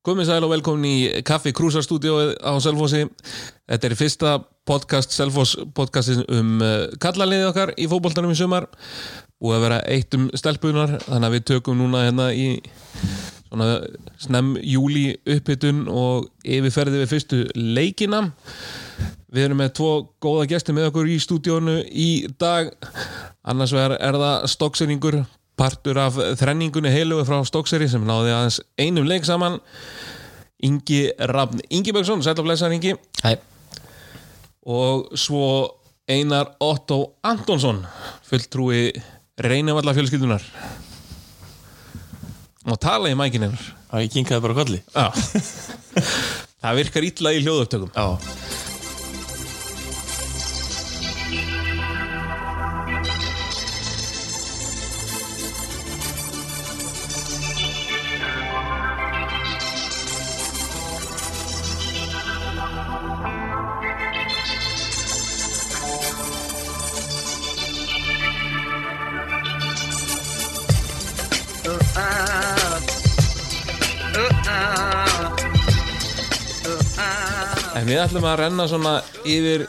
Komið sæl og velkomin í Kaffi Krúsarstúdióið á Selfossi. Þetta er fyrsta podcast, Selfoss podcastin um uh, kallaliðið okkar í fótboltanum í sumar. Búið að vera eitt um stelpunar, þannig að við tökum núna hérna í snem júli upphittun og yfirferði við fyrstu leikina. Við erum með tvo góða gesti með okkur í stúdíónu í dag. Annars er það stokkseringur partur af þrenningunni heilugu frá Stokkseri sem náði aðeins einum leik saman. Ingi Rafn Ingi Böggsson, sætla blessaður Ingi. Hæ, og svo Einar Otto Antonsson fulltrúi reynavalla fjölskyldunar og tala í einhver að ég kinkaði bara kolli. Já. Það virkar illa í hljóðupptökum. Já En við ætlum að renna svona yfir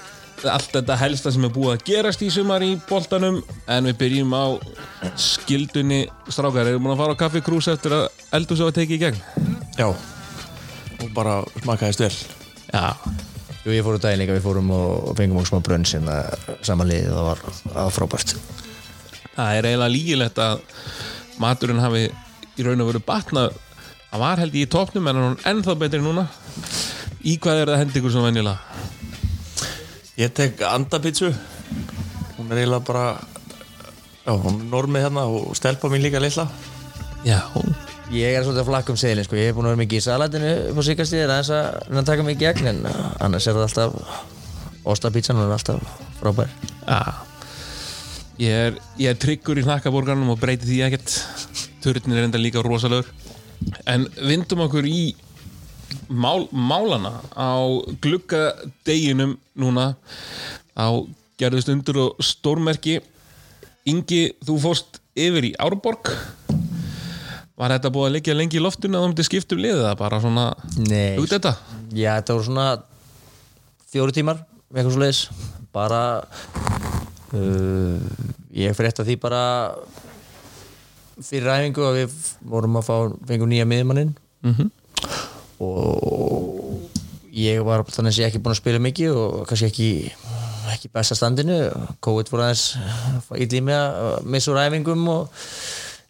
allt þetta helsta sem er búið að gerast í sumar í boltanum. En við byrjum á skildunni. Strákar, erum búin að fara á kaffi krús eftir að svo að tekið í gegn? Já. Og bara smakaðist vel. Já, Jú, ég fór úr daginn líka, við fórum og fengum okkur smá brönn sem saman liðið og var, var frábært. Það er eiginlega lígilegt að maturinn hafi í raun og veru batnað. Hann var held ég í topnum en hann er ennþá betri núna Í hvað er það hendi ykkur svona venjulega? Ég tek andapítsu. Hún er eiginlega bara Já, hún er normið hérna og stelpa mín líka lilla Já, Ég er svolítið að flakka um seðlinn, sko, ég hef búin að vera mikið í salatinu upp á síkastíðir aðeins að reyna að taka mig í gegn en uh, annars er það alltaf ostapítsan, hún er alltaf frábær. Já. Ég er, ég er tryggur í hnakkaborgarnum og breyti því ekkert. Turnin er enda líka rosalegur. En vindum okkur í mál, málana á gluggadeginum núna á gerðust undur og stórmerki. Ingi, þú fórst yfir í Árborg. Var þetta búið að liggja lengi í loftinu að þú myndi skipta um liðið það bara svona Nei, út þetta? já, þetta voru svona fjóru tímar, eitthvað svo leiðis bara uh, ég fyrir eftir því bara fyrir ræfingu að við vorum að fá fengum nýja miðmanninn Mm og ég var þannig að ég ekki búin að spila mikið og kannski ekki ekki besta standinu. COVID voru aðeins ítli með að missa úr æfingum og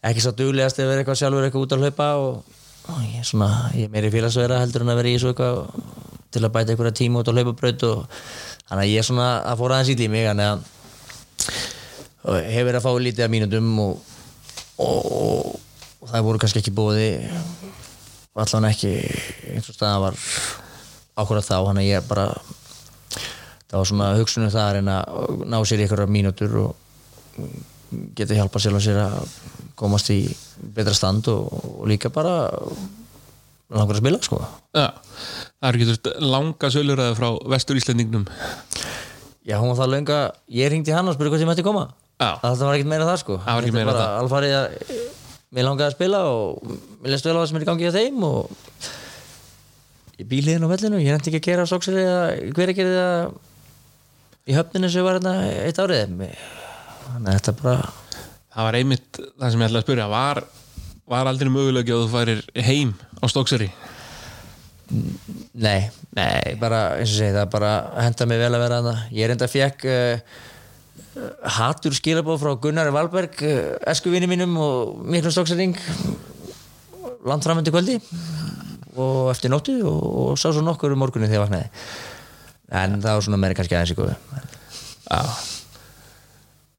ekki svo duglegast að vera eitthvað sjálfur eitthvað út að hlaupa og, og ég, svona, ég er meiri félagsverða heldur en að vera í svo eitthvað til að bæta einhverja tíma út á hlaupabraut og þannig að ég er svona að fóra aðeins ítli mig þannig að hefur verið að fá lítið af mínútum og, og, og það voru kannski ekki bóði allan ekki eins og staða var ákvörða þá hann að ég bara það var svona hugsunum það að reyna að ná sér einhverja mínútur og geta hjálpa sér að sér að komast í betra stand og, og líka bara langar að spila sko Já, það eru getur langa söluræði frá vestur Íslendingnum já hún var það lönga, ég ringdi hann og spurði hvað ég mætti koma Já. það var ekkert meira það sko Það það. alfarið að mér langaði að spila og mér leist vel á það sem er í gangi á þeim og ég bíliðin á vellinu. Ég nefndi ekki að gera sóksir eða hver að gera það í höfninu sem var hérna eitt árið. Þannig að þetta bara Það var einmitt það sem ég ætlaði að spyrja. Var, var aldrei mögulega að þú færir heim á Stókseri nei, nei, bara eins og segi það bara henda mig vel að vera þarna. Ég er enda fekk uh, hatur skilabóð frá Gunnari Valberg eskuvinni mínum og miklum stóksering landframöndi kvöldi og eftir nóttu og, og sá svo nokkur um morgunni þegar ég vaknaði. En það var svona meira kannski aðeins í góðu.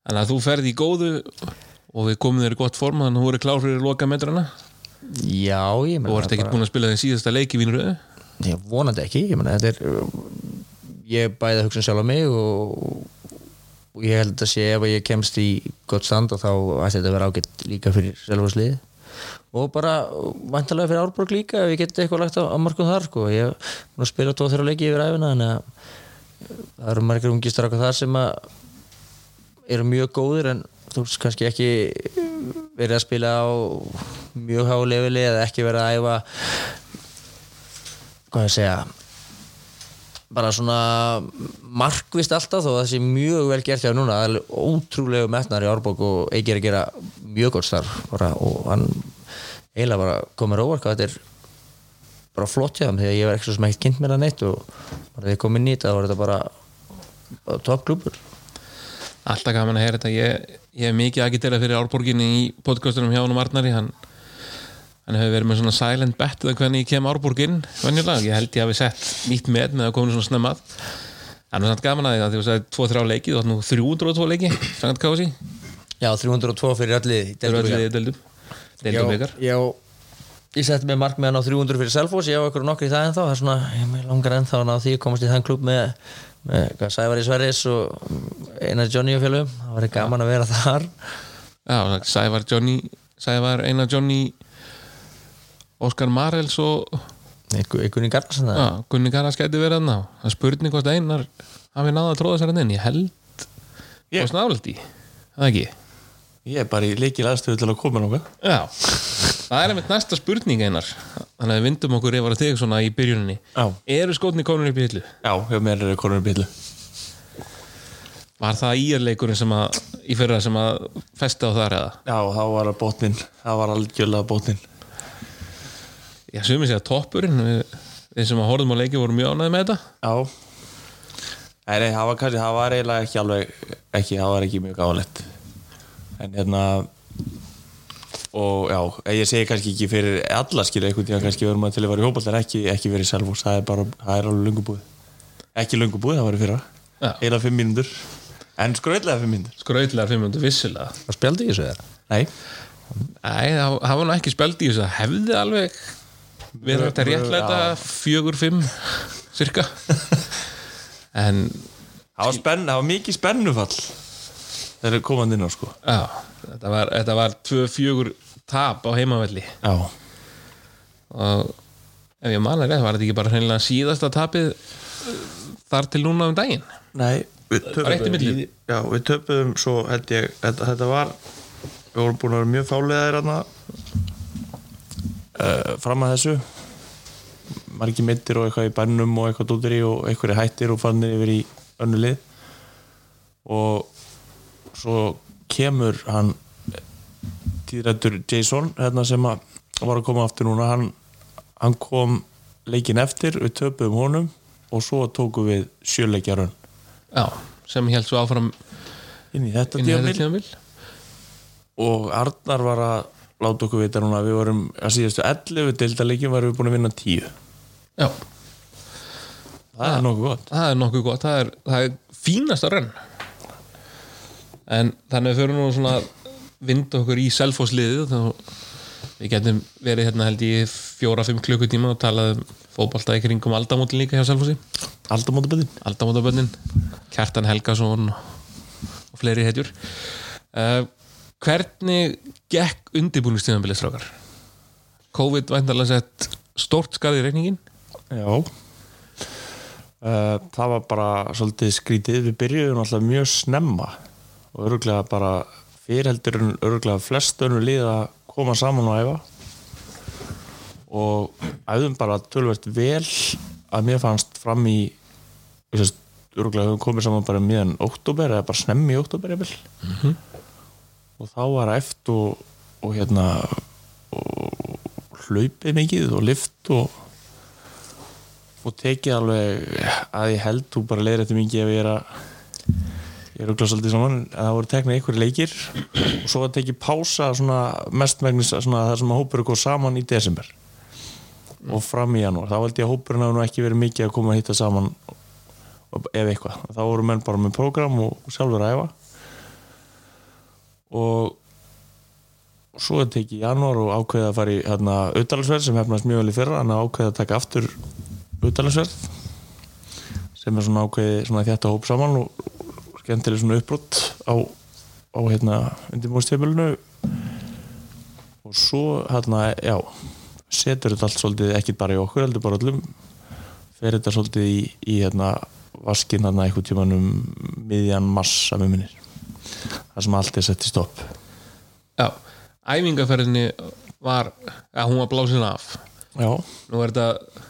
Þannig að þú ferði í góðu og við komum þér í gott form þannig að þú voru klár fyrir loka metrana já, ég og meina varst ekki búin að spila þeim síðasta leik í vínröðu? Ég vonandi ekki ég er ég bæði að hugsa um sjálf á mig og, og ég held að sé ef ég kemst í gott stand þá ætti þetta að vera ágætt líka fyrir sjálfhúslið og bara vantarlega fyrir Árborg líka ef ég get eitthvað lagt á, á markum þar sko. ég er að spila tóð þeirra leiki yfir æfina þannig að það eru margir ungistar þar sem eru mjög góðir en þú veist kannski ekki verið að spila á mjög há leveli eða ekki verið að æfa hvað ég segja bara svona markvist alltaf þó að það sé mjög vel gert hjá núna. Það er ótrúlegu metnar í Árbók og Eikir að gera mjög gott starf bara, og hann eiginlega bara komur hvað þetta er bara flott hjá þeim þegar ég var ekki svo ekki kynnt með það neitt og þegar ég kom inn í þetta þá var þetta bara, bara toppklúpur Alltaf gaman að heyra þetta. Ég, ég er mikið agitera fyrir Árborginni í podcastunum hjá hann Arnari. Hann, hann hefur verið með svona silent bet eða hvernig ég kem á Árborginn venjulega, ég held ég hafi sett nýtt með með að koma svona snemmað hann er samt gaman að því að því að þú sagði 2-3 leiki þú átt nú 302 leiki, sangat kási. Já, 302 fyrir allir deildum Já, ég mark með hann á 300 fyrir Selfoss, ég á ykkur nokkur í það ennþá. Það er svona, ég langar ennþá að því að komast í þann klub með, með hvað, Sævar í Sverris og einar Johnny og fjölum það var gaman að vera þar. Já, Sævar Johnny Sævar Óskar Marels og í Garðarsen já, Gunni Karas gæti verið hann á það er spurning hvort Einar hafi náða að tróða sér hann inn. Ég held Ég- og snáðaldi, það ekki? Ég er bara í leikil aðstöðu til að koma náttúrulega Já, það er einmitt næsta spurning einar. Þannig að við vindum okkur yfir að þig svona í byrjuninni. Já, Eru skotni konur upp í hillu? já, hjá mér er konur bílu Var það íjarleikurinn sem að í fyrra sem að festa á þar eða? Já, þá var það bótnin Það var algjörlega bótnin Já, sumið sér að toppurinn við, við sem að horfum á leiki voru mjög ánæði með þetta. Já. Nei, það var kannski, það var eiginlega ekki alveg ekki, það var ekki mjög gáðalegt en hérna og já, ég segi kannski ekki fyrir alla skilu einhvern tíðan kannski verðum að til að vera í hópall en ekki, ekki verið í Selfoss, það er bara það er alveg löngubúið ekki löngubúið, það var í fyrra. Heila fimm mínútur. En skröðlega fimm mínútur. Skrautlega 500 vissilega Það spjaldi í þessu þeirra Nei, Nei, það, það var nú ekki speld í þessu það hefði alveg verið hægt að réttlæta fjögur, fimm cirka en það var, spenn, það var mikið spennufall þegar er komandi inn á sko. Já, þetta var, þetta var tvö, fjögur tap á heimavelli. Já, og ef ég manna rétt var þetta ekki bara hreinlega síðasta tapið uh, þar til núna um daginn? Nei, við í- Já, við töpuðum svo held ég, þetta, þetta var við vorum búin að vera mjög fálegaðir hérna uh, fram að þessu. Margir mittir og eitthvað í bannum og eitthvað dútur í og eitthvað hættir og fannir yfir í önnu lið. Og svo kemur hann tíðrættur Jason hérna sem að var að koma aftur núna. Hann, hann kom leikin eftir við töpuðum honum og svo tókum við sjöleikjarun já, sem held svo áfram inn í þetta tímabil. Og Arnar var að láta okkur vita núna að við vorum að síðastu 11 deildaleikjum varum við búin að vinna 10 já, það er nokkuð gott. Það er nokkuð gott. Það er, það er fínasta rönn en þannig að við förum nú svona að vinda okkur í selfosliðið þá við getum verið hérna held í fjóra-fimm klukkutíma og talað um fótbolta í kringum aldamótin líka hjá selfosi aldamótaböðin aldamótabönnin, Kjartan Helgason og fleiri hetjur. Uh, hvernig gekk undirbúinistíðanbilið strákar? COVID væntalega sett stórt skarð í reikningin já. Uh, það var bara svolítið skrítið. Við byrjuðum alltaf mjög snemma og öruglega bara fyrirheldur en öruglega flest önnu lið að koma saman og æfa. Og æfðum bara tölvert vel að mér fannst fram í öruglega höfum komið saman bara miðan oktober eða bara snemmi oktober mm -hmm. Og þá var eftir og, og hérna og hlaupið mikið og lift og og tekið alveg að ég held þú bara leiðir þetta mikið ef ég er að ég er auðvitað svolítið saman. Að það voru teknað einhverju leikir og svo að tekið pása mestmægnis svona það sem að hópur góð saman í desember og fram í janúar. Þá held ég að hópurinn hafa ekki verið mikið að koma að hitta saman ef eitthvað, þá voru menn bara með prógram og sjálfur að æfa og svo tekið í janúar og ákveðið að fara í hérna, auðdalarsverð sem hefnast mjög vel í fyrra en ákveðið að taka aftur auðdalarsverð sem er svona ákveðið svona þetta hóp saman og skemmtileg svona uppbrott á, á hérna undirbúinstefilinu og svo hérna, já setur þetta allt svolítið ekki bara í okkur heldur bara öllum fer þetta svolítið í, í hérna vaskinn hérna eitthvað tíman um miðjan massa með minnir það sem allt er sett í stopp. Já, æfingaferðinni var að hún var blásin af. Já, nú er þetta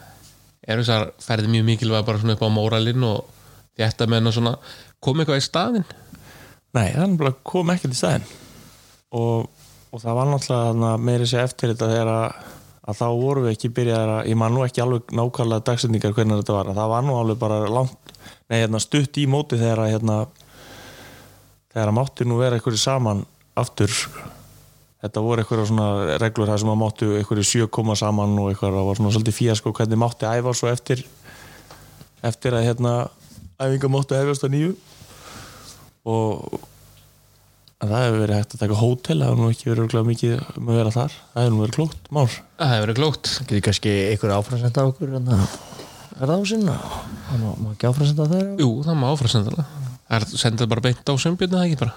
er þessar ferði mjög mikilvæg bara svona upp á móralinn og þetta menn og svona. Kom eitthvað í staðinn? Nei, bara kom ekkert í staðinn. Og, og það var náttúrulega meiri sér eftir þetta þegar að, að þá vorum við ekki byrjaðar að, ég man nú ekki alveg nákvæmlega dagsendingar hvernig þetta var, það var nú alveg bara langt, nei, hérna, stutt í móti þegar að hérna, þegar að mátti nú vera einhverju saman aftur þetta voru einhverja svona reglur það sem að máttu einhverju sjö koma saman og einhverja það var svona svolítið fíasko hvernig mátti æfa svo eftir eftir að hérna æfinga mátti æfast að nýju. Og það hefur verið hægt að taka hótel það hefur nú ekki verið örugglega mikið um að vera þar. Það hefur nú verið klókt mál það hefur verið klókt. Getur kannski einhver áframsenda okkur en það er það á sinna? Það má ekki áframsenda þeir Jú, það má áfram senda það er sendað bara beint á sömbjörnu það ekki bara?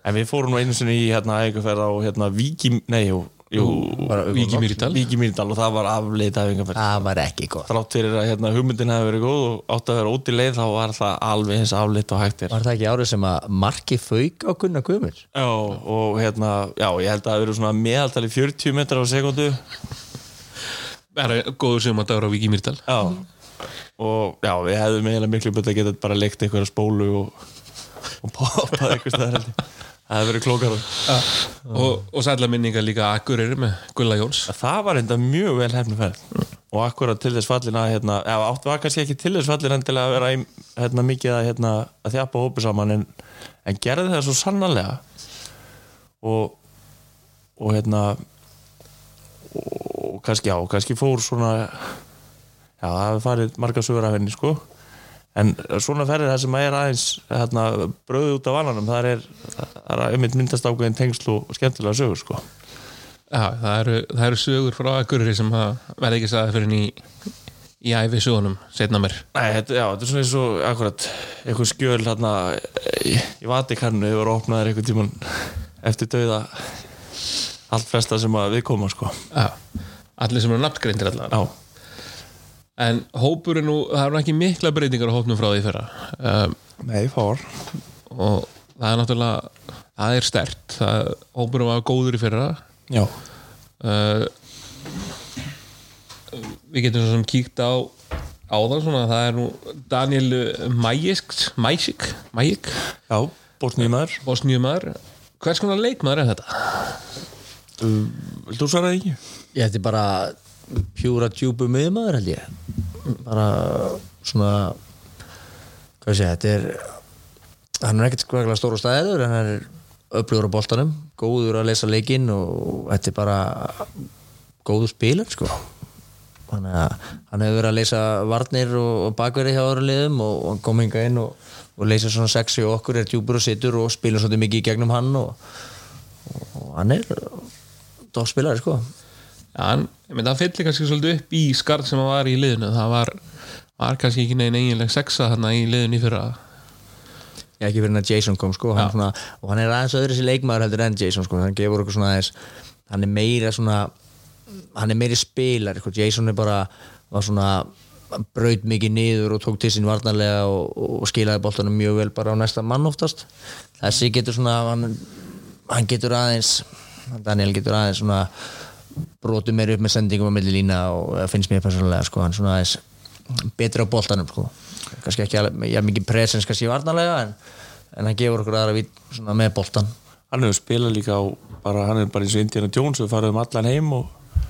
En við fórum nú einu sinni í hérna æfingarferð á hérna Víki, nei, jú, jú bara Víki Mýrdal? Víki Mýrdal og það var afleit æfingarferð Það var ekki gott. Þrátt fyrir að hérna, hugmyndin hefði verið góð og átt að vera út í leið þá var það alveg eins afleitt og hægt er. Var það ekki árið sem að marki fauk á Gunnar Guðmunds? Já, og hérna, já, ég held að það verið svona meðaltali 40 metrar á sekundu Það er góður sem að dagur og já, við hefðum eiginlega miklu betur að geta bara leikt einhverja spólu og, og poppað eitthvað ég. það hefði verið klókar og, og sætla minninga líka Akureyri með Gulla Jóns. Það var enda mjög vel hefni ferð. Og akkurat til þess fallin að hérna, já, átt var kannski ekki til þess fallin endilega að vera hérna, mikið að, hérna, að þjapa hópi saman en, en gerði það svo sannarlega. Og og hérna og kannski já, kannski fór svona já, það hefði farið marga sögur af henni sko. En svona ferðir það sem er aðeins hérna, bröðið út af vananum það er, er einmitt myndast ákveðin tengsl og skemmtilega sögur sko. Já, það eru, það eru sögur frá Akureyri sem verði ekki sagði fyrir í, í æfi sögunum setna mér Nei, þetta, já, þetta er svona eins og akkurat eitthvað skjöl hérna í, í Vatikannu yfir að opnaðir eitthvað tíman eftir dauða allt flesta sem að við koma sko. Já, allir sem eru nafngreindir allar. Já, En hópurinn nú, það eru ekki mikla breytingar á hópnum frá því fyrra. Um, nei, fár og það er náttúrulega það er stert, það, hópurinn var góður í fyrra. Já, uh, við getum svo sem kíkt á á það svona, það er nú Daniel Majisk Majik, Majik já, bórsnýmaður bósnjumar hvers konar leikmaður er þetta? Þú svara ekki? Ég ætti bara pjúra djúbu miðmaður held ég. Bara svona hvað sé, þetta er hann er ekkert skvæglega stóru stæður en hann er öflugur á boltanum góður að lesa leikinn og þetta er bara góður spilar sko. Þannig að hann hefur verið að leysa varnir og, bakverði hjá öðru liðum og, kom hinga inn og, og leysa svona sexi og okkur er djúpur og situr og spila svolítið mikið í gegnum hann og, og hann er toppspilari sko. Já, hann, hann fyllir kannski svolítið upp í skarð sem hann var í liðinu. Það var, var kannski ekki negin eiginleg sexa þarna í liðinu í fyrra. Já, ekki fyrir hann að Jason kom sko. Hann svona, og hann er aðeins öðru sér leikmaður heldur en Jason sko, hann gefur okkur svona aðeins hann er meira svona hann er meiri spilar, sko. Jason er bara var svona hann braut mikið niður og tók til sín varnarlega og, og skilaði boltanum mjög vel bara á næsta mann oftast. Þessi getur svona hann, hann getur aðeins Daniel getur aðeins svona brotu meir upp með sendingum á milli lína og það finnst mér persónulega sko, hann svona aðeins betri á boltanum sko. kannski ekki alveg, já, mikið presens kannski varnarlega en, en hann gefur okkur aðra vít svona með boltan Hann hefur spilað líka á bara, hann er bara eins og Indiana Jones við farið um allan heim og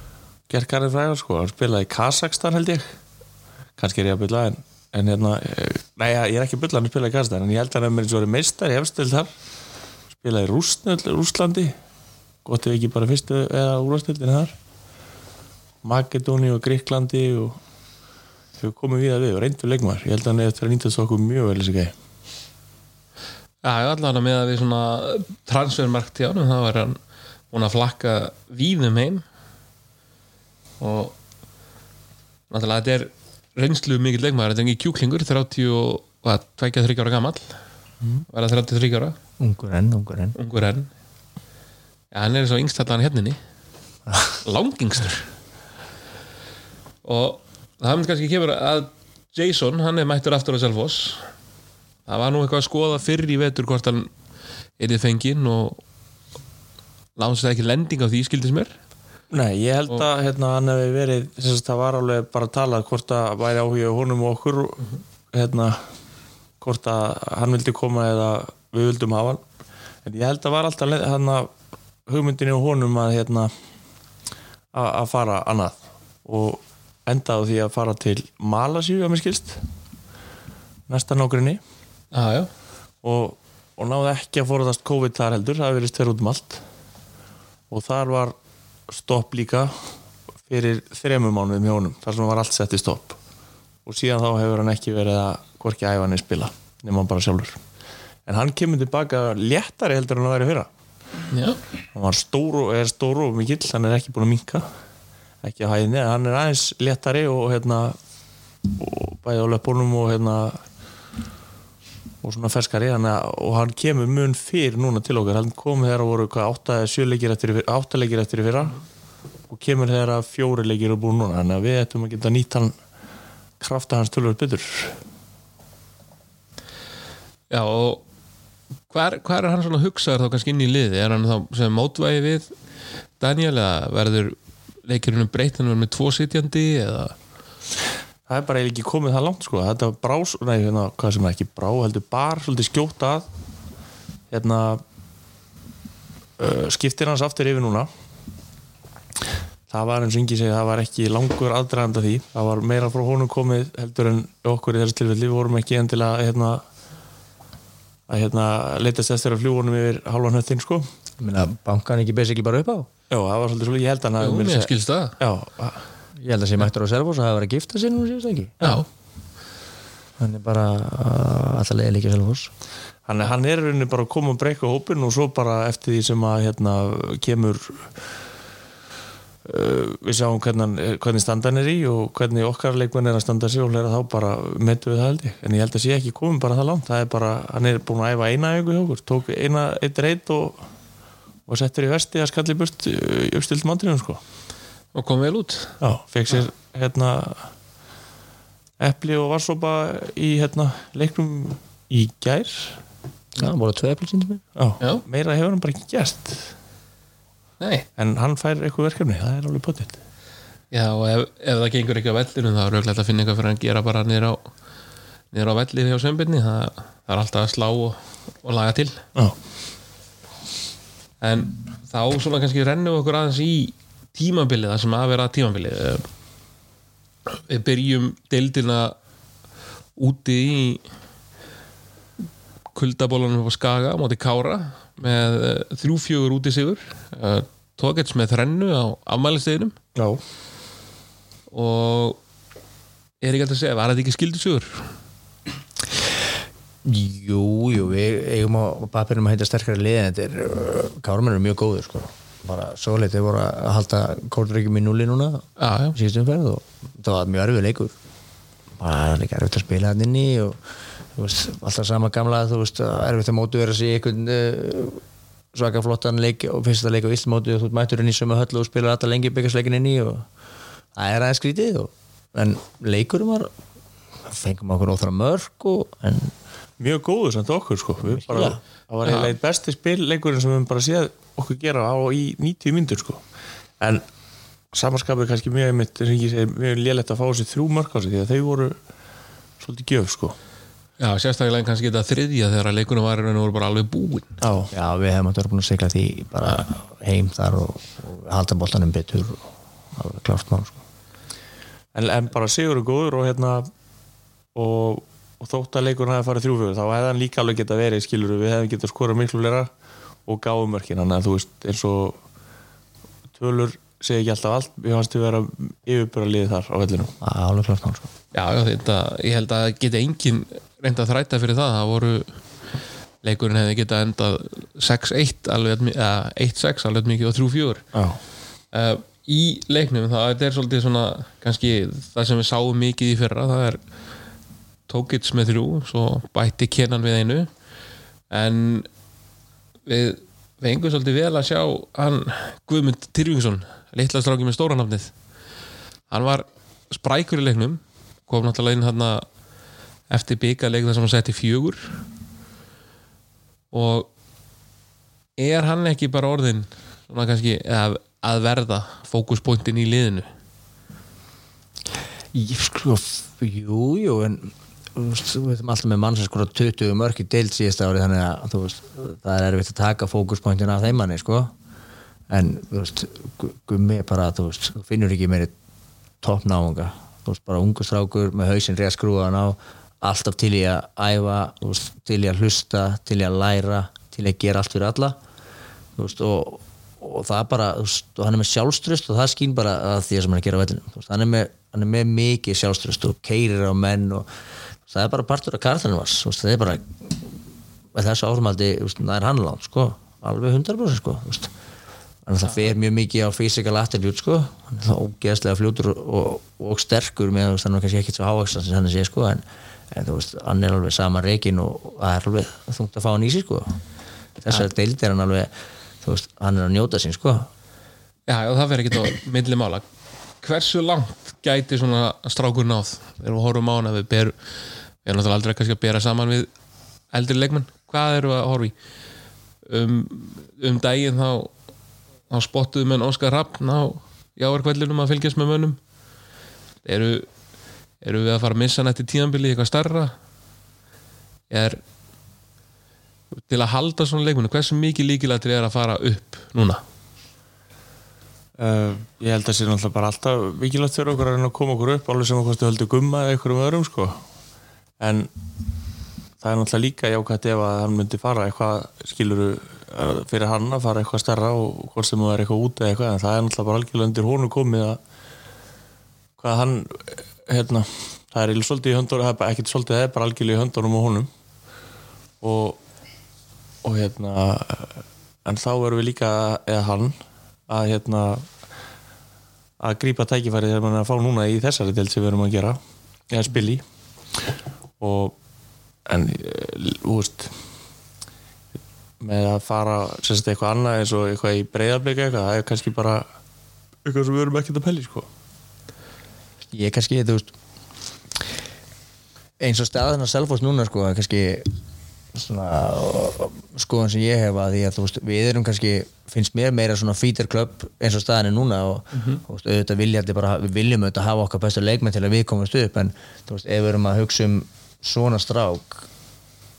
gert garðið fræðar sko, hann spilaði í Kazakstan held ég. Kannski er ég að bylla en, en hérna, eh, nei, ég er ekki að bylla hann spilaði í Kazakstan, en ég held að hann verið meistar í efstöld þar spilaði í Rúslandi gott ef ekki bara fyrstu eða úrstöldin þar? Makedóni og Gríklandi og hefur komið við að við og reyndur leikmar ég held að hann eftir að nýta þessu okkur mjög vel þessi gæði Já, ég allan að með að við svona transfermarkt hjá hann, þá er hann búin að flakka víðum heim. Og náttúrulega þetta er reynslu mikill leikmaður, þetta er ekki kjúklingur 30 og hvað, 23 ára gamall. Verða 33 ára? Ungur enn, ungur enn. Ungur enn Já, hann er eins og yngstallan hérninni langingstur. Og það mun kannski kemur að Jason, hann er mættur aftur á Selfoss. Það var nú eitthvað að skoða fyrr í vetur hvort hann er þið fenginn og lánsist ekki lending á því skildis mér. Nei, ég held að hérna, hann hefði verið að það var alveg bara að tala hvort að væri áhuga honum og okkur hérna, hvort að hann vildi koma eða við vildum hafa hann. En ég held að var alltaf leið- hérna, hugmyndinni á honum að hérna, að fara annað og endaði á því að fara til Malasíu að mér skilst næsta Já, já. Og, og náði ekki að forðast COVID þar heldur, það hefur verið stverð út um allt. Og þar var stopp líka fyrir þremur mánuðum hjá honum þar sem var allt sett í stopp. Og síðan þá hefur hann ekki verið að hvorki æfa hann spila nema hann bara sjálfur. En hann kemur tilbaka léttari heldur en að væri fyrra Já, hann var stóru og er stóru og mikill hann er ekki búin að minka ekki að hæðinni, hann er aðeins léttari og hérna og bæði á löpunum og hérna og svona ferskari. Hann, og hann kemur mun fyrr núna til okkar. Hann kom þegar voru átta, eða sjö leikir eftir, í fyrra- átta leikir eftir í fyrra og kemur þegar að fjóri leikir er búin núna. Þannig að við ættum að geta nýtt hann krafta hans tölvöld betur. Já og hvar, hvar er hann svona hugsaður þá kannski inn í liði? Er hann þá sem mótvægi við Daniel eða verður leikirinn um breytt hann verður með tvo sitjandi eða? Það er bara ekki komið það langt sko. Þetta brá, nei hérna, hvað sem er ekki brá heldur bara svolítið skjótt að. Hérna uh, skiptir hans aftur yfir núna. Það var eins og yngi segja það var ekki langur aðdraganda því. Það var meira frá honum komið heldur en okkur í þessu tilfelli, við vorum ekki endilega hérna að hérna leitast eftir að fljúunum yfir halvan höttin sko. Ég meina, bankan ekki basically bara upp á? Já, það var svolítið svolítið, ég held að hann mér skilst það. Já, Ég held að sé mættur á Selfoss að hafa verið að gifta sér nú síðust ekki? Já, Hann er bara uh, alltaf leiði líka Selfoss hann, hann er í rauninni bara að koma og breyka hópin og svo bara eftir því sem að hérna, kemur uh, við sjáum hvernig, hann- hvernig standan er í og hvernig okkar leikmenn er að standa sig og hlera þá bara metu við það held ég. En ég held að sé ekki komin bara það langt. Það er bara, hann er búin að æfa eina einhver hjá okkur. Tók eina, eitt reynd og og settur í vesti að skalli burt í uppstilt mandrinum sko. Og kom vel út. Já, fekk sér hérna epli og varsopa í hérna leiknum í gær. Já, voru tvö eplið síndum já, Já. meira hefur hann bara ekki gert Nei, en hann fær eitthvað verkefni, það er alveg potið já og ef, ef það gengur ekki á vellinu þá er auðvitað að finna eitthvað fyrir að gera bara niður á niður á velli hjá sömbirni það, það er alltaf að slá og, og laga til. Já, en þá svona kannski rennum við okkur aðeins í tímabilið það sem að vera tímabilið. Við byrjum deildina úti í kuldabólanum á Skaga á móti Kára með eh, þrjú fjögur úti sigur tókets með þrennu á afmælisteginum já. og er ekki alltaf að segja, var þetta ekki skildu sigur? Jú, jú, við eigum á papirum að heita sterkari lið en þetta er, uh, Kármenn eru mjög góður sko. Bara svo þeir voru að halda kórduríkjum í núli núna Já, já, síðustum ferð og það var mjög erfið leikur. Bara það er ekki erfitt að spila hann inni og þú veist, alltaf sama gamla þú veist, erfitt að mótu vera sig einhvern uh, svaka flottan leik og finnst þetta leik á illmótu og þú mættur inn í sömu höllu og spilar alltaf lengi byggasleikin inni og það er aðeins skrítið og, en leikurum var fengum okkur óþra mörg og, en mjög góður samt okkur sko. Bara, það var eiginlega einn besti spilleikurinn sem við bara séð okkur gera á í 90 myndur sko. En samanskapið er kannski mjög mjög lélegt að fá þessi þrjú mörg á sig því að þau voru svolítið gjöf sko já sérstaklega kannski þetta þriðja þegar leikunum var í raun og voru bara alveg búin já, já, við hefum að vera búin að segla því bara heim þar og, og halda boltanum betur og það var klárt mál sko. en, en bara Sigur er góður og hérna og, og þótt að leikurinn hafi farið þrjúfjögur þá hefði hann líka alveg geta verið skilur við hefðum geta skorað miklu lera og gáum mörkin. Þannig að þú veist eins og tölur segja ekki alltaf allt við fannst við vera yfirbúra liðið þar á vellinu Það er alveg klárt mál sko. Já, já, þetta, ég held að geti engin reynd að þræta fyrir það, það voru leikurinn hefði getað endað 6-1 alveg, jafn mi- eða 1-6 alveg mikið og 3-4 já, uh, í leiknum, það er svolítið svona kannski það sem við sáum mikið í fyrra, það er Tókits með þrjú, svo bætti Kenan við einu. En við fengum svolítið vel að sjá hann Guðmund Tyrfingsson litla stráki með stóranafnið hann var sprækur í leiknum kom náttúrulega inn hann eftir byggarleik þar sem hann setti fjögur. Og er hann ekki bara orðin kannski, að verða fókuspointin í liðinu? Ég sko, jú, jú en við erum alltaf með mann sem skora 20 mörg í deild síðasta ári þannig að veist, það er erfitt að taka fókuspointin af þeim manni, sko. En þú veist, gu- gummi bara þú veist, þú finnur ekki meiri toppnáunga, þú veist, bara ungu strákur með hausinn rétt skrúðan á alltaf til í að æfa til í að hlusta, til í að læra til í að gera allt fyrir alla veist, og, og það bara veist, og hann er með sjálfströst og það skýn bara að því sem hann er að gera vellinu hann, hann er með mikið sjálfströst og keirir á menn og það er bara partur af kartanum vars það er bara þessu árumaldi það er hann langt sko alveg 100% sko þannig að það fer mjög mikið á physical attribute sko hann er það ógeðslega fljótur og, og, sterkur með þú veist, hann er kannski ekki svo hávaxan sem hann sé sko en, en þú veist, hann er alveg sama reikin og, og það er alveg þungt að fá hann í sig sko. Þessar deild er hann alveg þú veist, hann er að njóta sín sko. Já, já það verður ekki á milli mála. Hversu langt gæti svona strákur náð? Þegar við horfum á hana við erum náttúrulega aldrei kannski að bera saman við eldri leikmenn, hvað eru að horfa í? Um, um daginn þá, þá spottuðu menn Óskar Rappn á jáarkvællinum að fylgjast með mönnum. Eru, eru við að fara að missa nætti tíðanbili eitthvað starra er til að halda svona leikmennu hversu mikið líkilætri er að fara upp núna Uh, ég held að það sé náttúrulega bara alltaf vikilvægt fyrir okkur að koma okkur upp alveg sem okkur stu höldu gumma eða einhverjum öðrum sko. en það er náttúrulega líka jákvæmt ef að hann myndi fara eitthvað skiluru fyrir hann að fara eitthvað stærra og hvort sem það er eitthvað út eða eitthvað en það er náttúrulega bara algjörlega undir honum komið að hvað hann hérna, það er eiginlega svolítið í höndunum ekkert svolítið, það er bara algjörlega í höndunum og honum. Og, og hérna en þá erum við líka, eða hann að hérna að grípa tækifæri þegar mann er að fá núna í þessari delt sem við erum að gera eða spili og en þú veist með að fara sérst eitthvað annað eins og eitthvað í breyðarbleika eitthvað, það er kannski bara eitthvað sem við erum ekkert að pelli sko ég kannski, þú veist eins og staðan að Selfoss núna sko, er kannski svona skoðan sem ég hef að því að þú veist, við erum kannski finnst mér meira svona feeder club eins og staðan er núna og, og veist, auðvitað viljandi bara, við viljum auðvitað hafa okkar bestu leikmenn til að við komumst upp en þú veist, ef við erum að hugsa um svona strák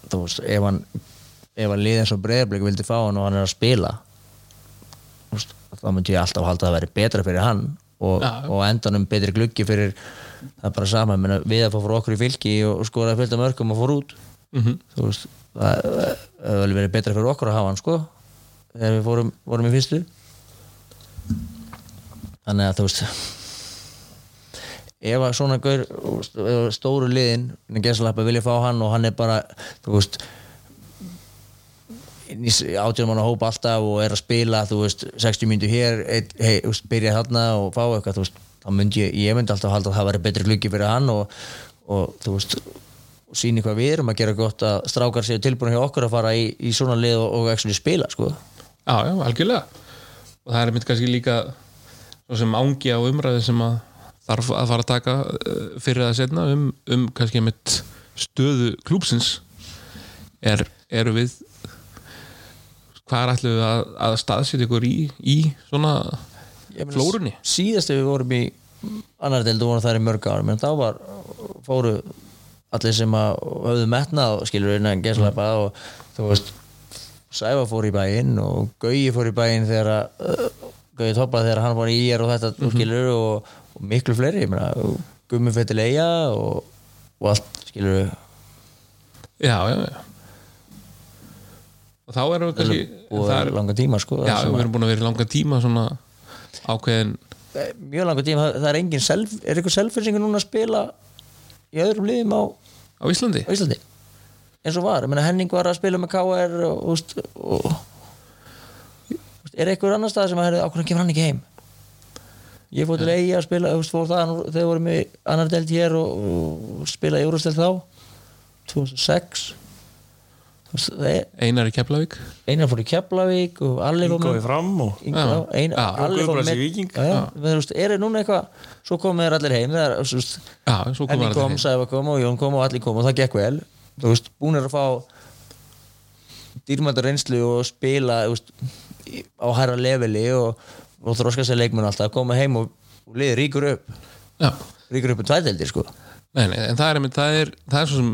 þú veist, ef hann ef hann liði eins og breyðarblik vildi fá hann og hann er að spila þú veist, þá myndi ég alltaf halda að það væri betra fyrir hann og, og endanum betri gluggi fyrir það er bara sama, menna, við að fá fyrir okkur í fylki og skora fylgta mörgum og fór út. Mm þú veist það vel verið betra fyrir okkur að hafa hann sko þegar við fórum, vorum í fyrstu. Þannig að þú veist ef að svona gaur stóru liðin gesalappa vilja fá hann og hann er bara þú veist átjóðum hann að hópa alltaf og er að spila þú veist 60 myndu hér eitt, hei, þú veist, byrja þarna og fá eitthvað veist, þá myndi ég, ég myndi alltaf halda að það væri betri gluggi fyrir hann og, og þú veist og síni hvað við erum að gera gott að strákar séu tilbúin hjá okkur að fara í, í svona lið og, og spila sko. Já, já, algjörlega. Og það er mitt kannski líka sem ángi á umræði sem að þarf að fara að taka eh, fyrir það setna um, um kannski mitt stöðu klúpsins er, eru við hvað er ætlum við að, að staðsetja ykkur í, í svona flórunni? síðast ef við vorum í annar deildu voru þar í mörg ár menn þá var, fóru allir sem að höfðu metnað skilur innan geslepa og þú veist Sæfa fór í bæinn og Gauji fór í bæinn þegar að uh, Gauji toppaði þegar hann var í íjar og þetta mm skilur og, og miklu fleiri ég meina, Gummi fætti leia og, og allt skilur Já, já, já og þá erum við kannski og er, langa tíma sko já, við erum búin að vera langa tíma svona ákveðin mjög langa tíma, það, er engin self, er eitthvað selfinsingur núna að spila í öðrum liðum á, á Íslandi? á Íslandi. Eins og var, ég meina Henning var að spila með KR og, og, og, er eitthvað annar stað sem að herri, ákveðan kemur hann ekki heim? Ég fór til eigi að spila þegar vorum við annar delt hér og, og spila í Eurostel þá 2006 Þú veist, það er Einar í Keflavík. Einar fór í Keflavík og allir Ingo í fram og allir í með- er það núna eitthvað svo komið þér allir heim þú veist, Já, Henning við kom, Sæfa kom og Jón kom og allir kom og það gekk vel. Þú veist, búin er að fá dýrmæta reynslu og spila þú veist, á hæra leveli og, og þróska sér leikmenn alltaf að koma heim og, og liði ríkur upp. Já, ríkur upp um tvædeldir sko. Nei, nei, en það er, einmitt- það er, það er svo sem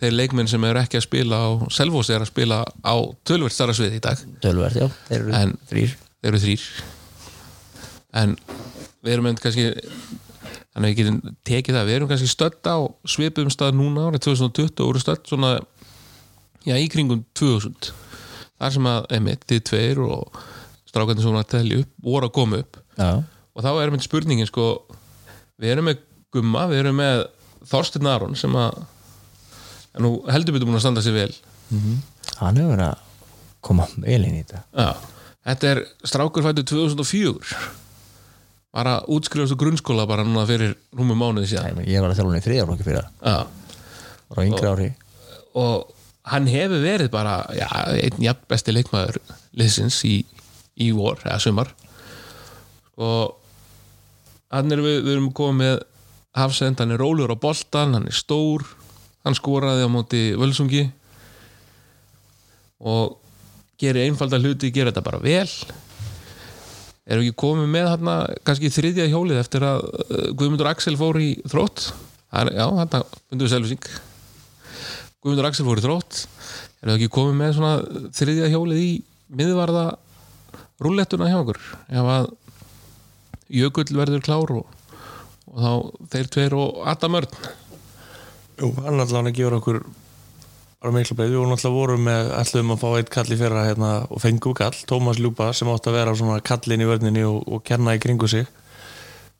þeir leikmenn sem eru ekki að spila á Selfoss er að spila á tölvert starra svið í dag. Tölvert, já, þeir eru En- þrýr þeir eru þrýr en við erum einmitt kannski þannig að við getum tekið það við erum kannski stödd á svipum stað núna árið 2020 og voru stödd svona já, í kringum 2000 þar sem að, einmitt, þið tveir og strákarnir voru að telja upp voru að koma upp. Já, og þá er einmitt spurningin sko við erum með Gumma, við erum með Þorsteinn Aron sem að er nú heldur betur búin að standa sér vel. Hann hefur verið að koma vel inn í þetta. Já, þetta er strákur fættu 2004 bara útskrifast úr grunnskóla bara núna fyrir rúmum mánuði síðan. Menn, ég var að þjálfa hann í þriðarflokki fyrir það. Á yngri ári. og hann hefur verið bara já, einn jafn besti leikmaður liðsins í, í vor eða sumar. Og hann er við, við erum komið með Hafsend, hann er rólur á boltan hann er stór, hann skoraði á móti völsungi og gerir einfalda hluti, gerir þetta bara vel. Erum við ekki komið með hann kannski þriðja hjólið eftir að uh, Guðmundur Axel fór í þrótt? Er, já, hann fundur við selvsing Guðmundur Axel fór í þrótt. Erum við ekki komið með svona þriðja hjólið í miðvarða rúllettuna hjá okkur? Ef að Jökull verður klár og, og þá þeir tveir og Adam Örn Jú, hann allan að gefa okkur bara miklu beið, við vorum alltaf voru með ætluðum að fá eitt kall í fyrra hérna, og fengum kall, Tómas Ljúpa sem átti að vera svona kallin í vörninni og, og kenna í kringu sig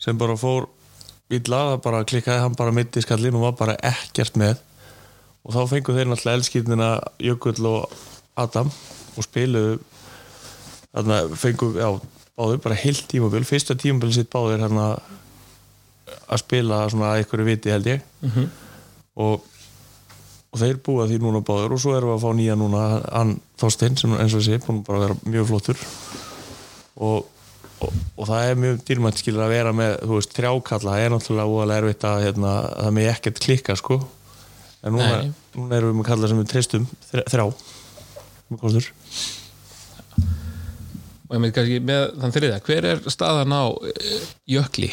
sem bara fór illa, bara klikkaði hann bara mitt í skallin og var bara ekkert með. Og þá fengu þeir náttúrulega elskýrnina Jökull og Adam og spiluðu þarna fengu, já, báður bara heilt tímabil, fyrsta tímabil sitt báður hérna að spila svona að ykkur viti held ég og, og þeir búa því núna báður og svo erum við að fá nýja núna hann Þorstein sem eins og sé búin bara að vera mjög flottur. Og, og, og það er mjög dýrmætt skilur að vera með þú veist þrjákalla, það er náttúrulega óalega erfitt að hérna, það með ekkert klikka sko. En núna, núna erum við með kalla sem við treystum þrjá, með kostur og ég með kannski með þann þriðja hver er staðan á eh, Jökli?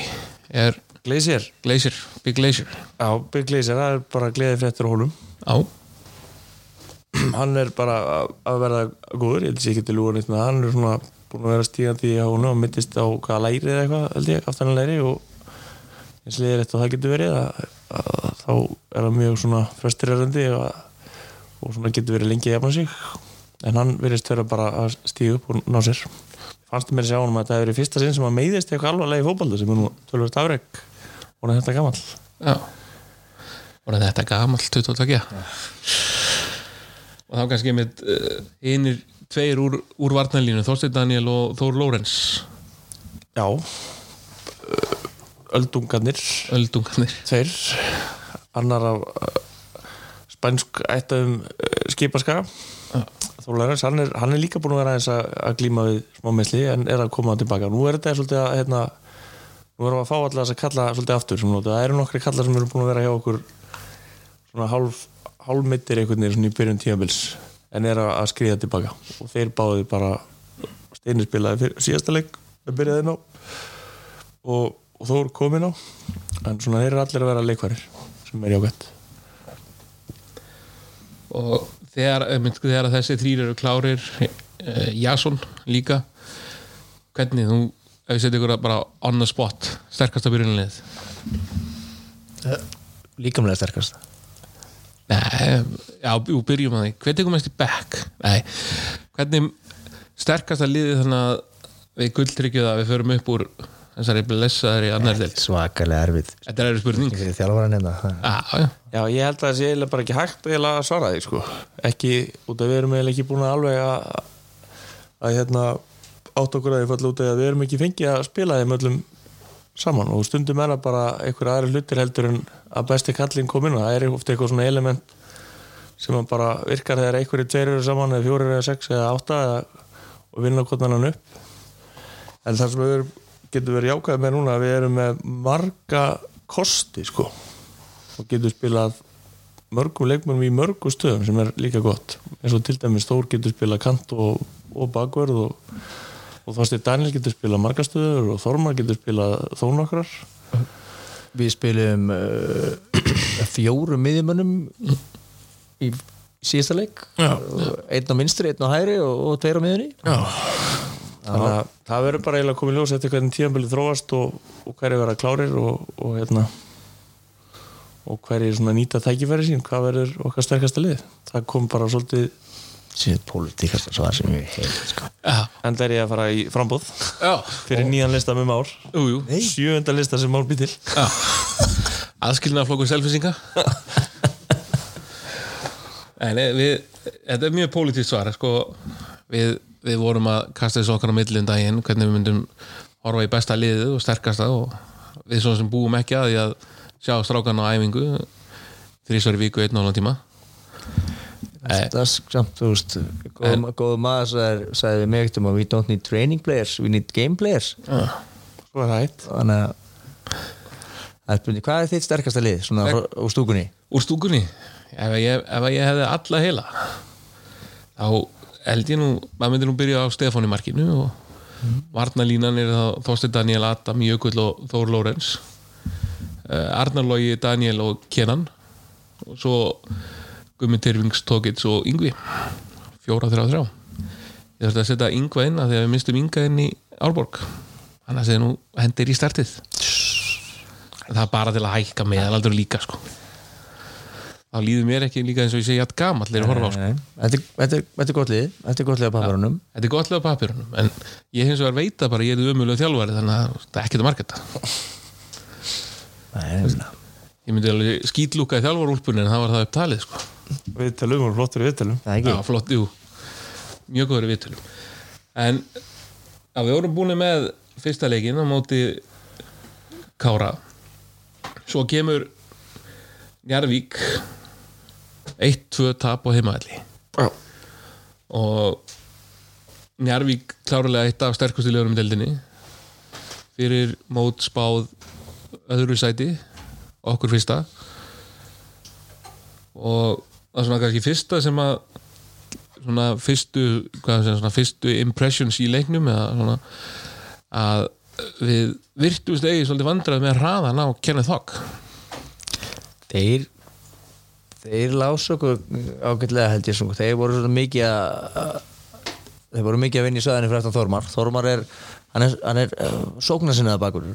Er Gleisir, Glacier, Big Glacier. Já, Big Gleisir, það er bara gleði fréttur á honum. Á, hann er bara að- að verða góður, ég held sé ekki til úr neitt með það, hann er svona búin að vera stígandi í hún og mittist á hvaða læri eða eitthvað held ég, aftan að læri og eins og liðir eftir að það getur verið að, að þá er það mjög svona frustrerandi og, og svona getur verið lengi að jafna sig. En hann verðist vera bara að stíga upp og ná sér. Fannst mér að sjá honum að þetta hefur verið fyrsta sinn sem að meiðist eitthvað alvarlega í fótbaldu sem er nú tölvöld afreg og þetta gamall? Já. Og þetta er gamall 22 og þá kannski með einir tveir úr, úr varnalínu Þorstein Daniel og Þór Lórens. Já. Öldungarnir. Öldungarnir. Tveir. Annar af uh, spænsk ættaðum uh, skipaska. Þólarins, hann er, hann er líka búin að vera aðeins að, að glíma við smá meðsli en er að koma tilbaka. Nú er þetta svolítið að hérna, nú erum við að fá alltaf þess að kalla svolítið aftur það eru nokkri kallar sem eru búin að vera hjá okkur svona hálf hálfmittir einhvern veginn svona í byrjun tímabils en er að, að skriða tilbaka og þeir báði bara steinir spilaði síðasta leik við byrjaði inn á. Og, og Þór kom inn á en svona þeir eru allir að vera leikvarir sem er jákvæmt og þegar, einmitt, þegar þessi þrýr eru klárir uh, Jason líka hvernig þú ef ég seti ykkur bara on the spot sterkasta byrjunlið líkamlega sterkast Nei, já, jú, byrjum að því. Hvernig tekum mest í back? Nei, hvernig sterkasta liðið þannig að við gulltryggjum að við förum upp úr þessari blessaðri annar deild? svakalega erfið Þetta er erfið spurning. Fyrir þjálfaran hérna Já, já, Já, ég held að það sé bara ekki hægt að svara því sko. ekki, út af við erum eiginlega ekki búin að alveg að að hérna átt okkur að því falla út að við erum ekki fengið að spila þeim öllum saman og stundum er það bara einhver aðri hlutir heldur en að besti kallin kom inn og það er ofta eitthvað svona element sem bara virkar þegar einhverju tveir eru saman eða fjórir eða sex eða átta eða, og vinna annan upp. En það sem við getum verið jákvæðið með núna við erum með marga kosti sko og getur spilað mörgum leikmennum í mörgum stöðum sem er líka gott. Eins og til dæmis Stór getur spilað kant og, og bakvörð og og Þorsteinn Daniel getur spilað margastöður og Þormar getur spilað þó nokkrar. Við spilum uh, fjórum miðjumönnum í síðasta leik. Einn á minstri, einn á hægri og, og tveir á miðjunni. Þannig að það verður bara eiginlega komið ljós eftir hvernig tíðanbili þróast og, og hverju verða klárir og, og hérna og hverju svona nýta tækifæri sín hvað verður okkar sterkasta lið? Það kom bara svolítið síðan pólitíkasta svar sem ég heit sko. Já, en er ég að fara í frambóð já, fyrir nýjan lista með Már. Jú, jú. Sjöunda lista sem Már býr til. Já. Aðskilna flokkur selfisinga En eh, við Þetta er mjög pólitískt svar sko, við, við vorum að kasta þessu okkar á millin daginn hvernig við myndum horfa í besta liðið og sterkasta og við svona sem búum ekki að því að sjá strákan á æfingu þrísvar í viku einn og alveg tíma það er samt, þú veist góð, góð maður sagði, sagði mig um að we don't need training players, we need game players. Er það eitt þannig að hvað er þitt sterkasta lið svona frá- úr stúkunni? Úr stúkunni? Ef ég, ef ég hefði alla heila þá held ég nú maður myndi nú byrja á Stefán í markinu og mm. varnalínan er þá Þorstein Daniel Adam, Jökull og Þór Lórens. Uh, Arnar Logi, Daniel og Kenan. Og svo Gummi Tyrfings, Tókits og Yngvi. Fjóra, þrjá, þrjá. Ég þurfti að setja Yngva inn að því að við mistum Yngva inn í Árborg. Þannig að segja nú hendir í startið. Það er bara til að hækka meðalaldur líka sko. Þá líður mér ekki líka eins og ég segi að gamall er að horfa á sko. Nei, þetta, er- þetta, þetta gott lið. Þetta er gott lið á paparunum þetta er gott lega papirunum en ég hins vegar veit að bara ég er umjölu þjálfari þannig að það er ekkert að marka þetta ég myndi alveg skýtlúka í þjálfarúlpunni en það var það upptalið sko. við talum og flottur við talum það ekki. Já, flott, jú. Mjög góður í viðtölum. En að við vorum búin með fyrsta leikin á móti Kára svo kemur Njarvík 1-2 tap á heimaðalli já. og Njarvík klárlega eitt af sterkustu liðunum í deildinni. Fyrir mót spáð öðru sæti okkur fyrsta. Og það er svona kannski fyrsta sem að svona fyrstu hvað sem svona fyrstu impressions í leiknum eða svona að við virtumst eigi svolítið vandrað með hraðan á Kenneth Hawk þeir þeir lásu okkur ágætlega held ég svona, þeir voru svona mikið að þeir voru mikið að vinna í söðinni fyrir eftir Þormar. Þormar er, hann er, hann er uh, sóknarsinnaða bakur.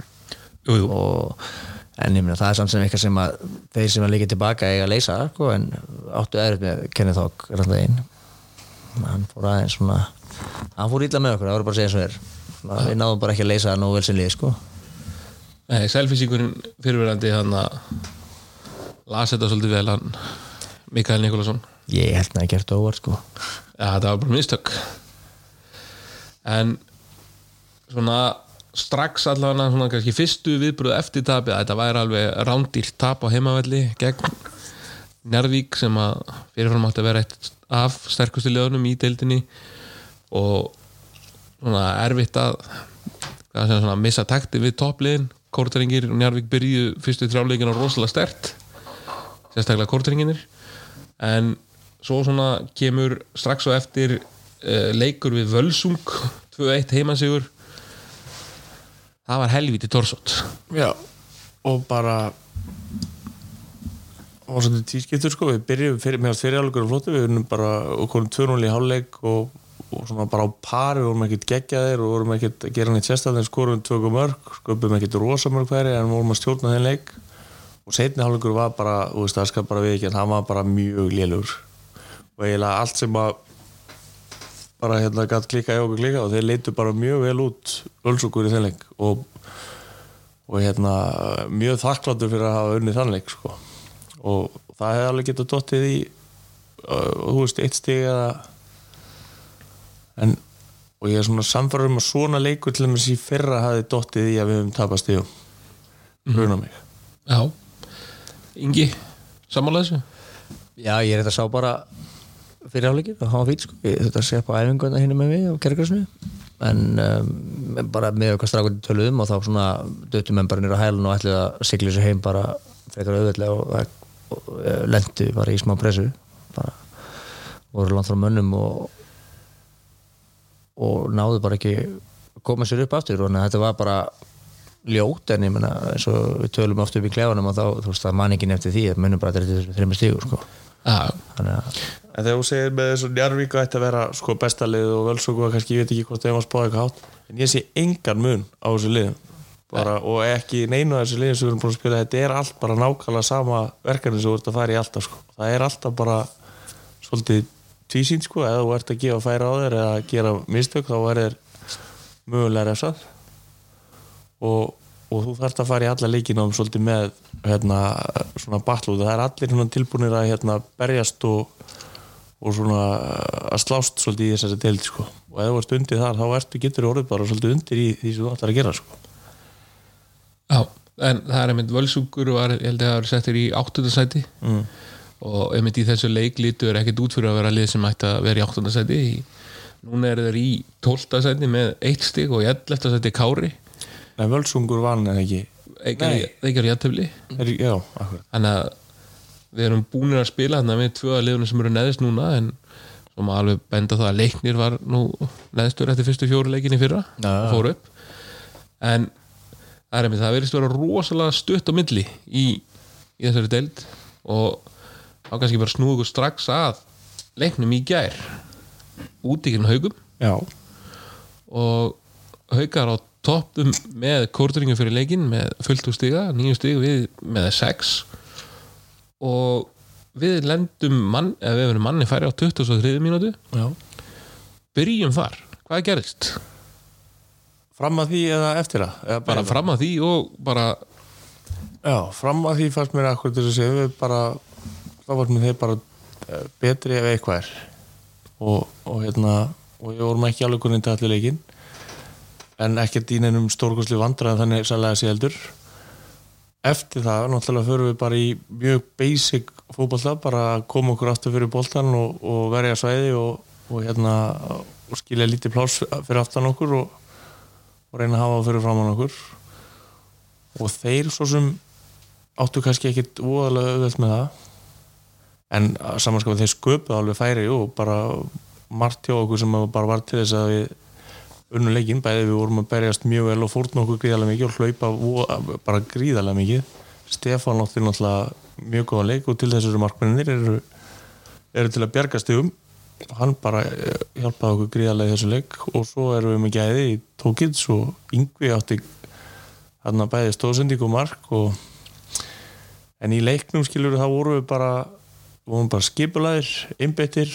Og en ég meina það er samt sem eitthvað sem að þeir sem að líka tilbaka eiga að leysa sko, en áttu eðrið með Kenneth Hawk er alltaf einn hann fór aðeins svona hann fór illa með okkur, það voru bara að segja eins og er. Svona, við náðum bara ekki að leysa það nógu vel sem lið sko. Nei, selfisíkurinn fyrirverandi hann að las þetta svolítið vel hann Mikael Nikolásson. Ég held að gert óvart sko. Já, það var bara mistök. En svona strax allavega svona kannski fyrstu viðbröð eftir tapið að þetta væri alveg rándýrt tap á heimavelli gegn Njarvík sem að fyrirfram átti að vera eitt af sterkustu liðunum í deildinni og svona erfitt að segja, svona, missa takti við toppliðin. Kórtaringir og Njarvík byrjuðu fyrstu þrjáleikina rosalega stert sérstaklega kórtaringinir en svo svona kemur strax og eftir uh, leikur við Völsung 2-1 heimansigur það var helviti torsótt. Já, og bara og svolítið tískiptur sko, við byrjum fyrir, með fyrir áleikur og flottu, við erum bara og komum 2-0 í hálfleik og, og svona bara á par, við vorum ekkert geggjaðir og vorum ekkert að gera neitt sérstaklega skorum tvöku mörg, sköpum ekkert rosa mörg hverja en vorum að stjórna þenn leik. Og setni hálfleikur var bara, þú veist, það skal bara við ekki en hann var bara mjög lélugur og eiginlega allt sem að bara hérna gætt klika í okkur klika og þeir leitu bara mjög vel út ölsugur í þenn leik og og hérna mjög þakkláttur fyrir að hafa unnið þannleik sko. og það hefði alveg getað dottið í uh, þú veist, eitt stig eða en og ég er svona samfæður um að svona leikur til þess í fyrra hafi dottið í að við höfum tapast stigum gruna mig Já Ingi, sammála þessu? já ég er þetta sá bara fyrir áleikir og hann var fýt sko. ég þetta sé upp á æfinguna hérna með mig og kergrasnu en um, bara með okkar strákundi töluðum og þá svona döttum nýra á hælun og ætlið að sigla þessu heim bara frekar auðvitað og, og, og, og lendu bara í smá pressu bara voru langt frá mönnum og og náðu bara ekki koma sér upp aftur og þetta var bara ljót en ég menna eins og við tölum oft upp í klefanum og þá, þú veist, það man ekki nefndi því að munum bara þetta er þreymur stígur sko. Já, þannig að En þegar þú segir með þessu Njarvík ætti að vera sko besta lið og völsóku og kannski ég veit ekki hvort þeim að spáða eitthvað hátt en ég sé engan mun á þessu liðum bara, og ekki neinu af þessu liðum sem við erum búin að spila þetta er allt bara nákvæmlega sama verkefni sem þú ert að fara í alltaf sko. það er alltaf bara svolítið tvísýnt sko, eða þú ert að gefa færa á þér eða gera mistök þá er þér mögulega refsað. Og, og þú þarft að fara í alla leikinum svolítið með hérna, svona batlu, það er allir tilbúinir að hérna, berjast og, og svona að slást svolítið í þessari deild sko. og ef þú ert undir þar þá ertu getur orðið bara svolítið undir í því sem þú ætlar að gera sko. já, en það er einmitt völsungur og ég held að það er settir í áttundasæti mm. og einmitt í þessu leiklitu er ekkert út fyrir að vera lið sem ætti að vera í áttundasæti núna er þeir í tóltasæti með eitt stig og í elleftasæti kári Nei, völsungur vann en ekki Nei. þeir gerur jættefli er, Já, akkurat við erum búinir að spila þarna með tvö að liðunum sem eru neðist núna en svo maður alveg benda það að leiknir var nú neðstur eftir fyrstu fjóru leikinni fyrra Já. og fóru upp. En það er einmitt, það verðist vera rosalega stutt á milli í, í þessari deild og þá kannski bara snúið okkur strax að leiknum í gær. Útíkinn haugum. Já, og haukar á toppum með kórdringum fyrir leikin með fullt úr stiga, nýju stig við með sex. og við lendum mann, eða við verðum manni færi á 23 mínútu. Já. Byrjum þar, hvað gerist? Fram að því eða eftir það eða bara fram að því og bara Já, fram að því fannst mér akkur til að segja við bara, þá var mér þeir bara eh, betri ef eitthvað er. Og, og hérna og ég vorum ekki alveg kunni til allir leikin en ekkert í neinum stórkosli vandræðan þannig sannlega sé heldur eftir það, náttúrulega förum við bara í mjög basic fótballta bara að koma okkur aftur fyrir boltan og, og verja svæði og, og hérna og skilja lítið pláss fyrir aftan okkur og, reyna að hafa það fyrir framann okkur. Og þeir svo sem áttu kannski ekkit óðalega auðvelt með það en samanskapið þeir sköpuð alveg færi og bara margt hjá okkur sem bara var til þess að við unnu leikinn, bæði við vorum að berjast mjög vel og fórna okkur gríðarlega mikið og hlaupa bara gríðarlega mikið. Stefán átti náttúrulega mjög góða leik og til þessari markmennir eru, eru til að bjarga stegum hann bara eh, hjálpaði okkur gríðarlega í þessu leik og svo erum við með gæði í Tókits og Yngvi átti hann að bæði stóðsendík og mark og en í leiknum skilur þá vorum við bara vorum bara skipulaðir, einbeittir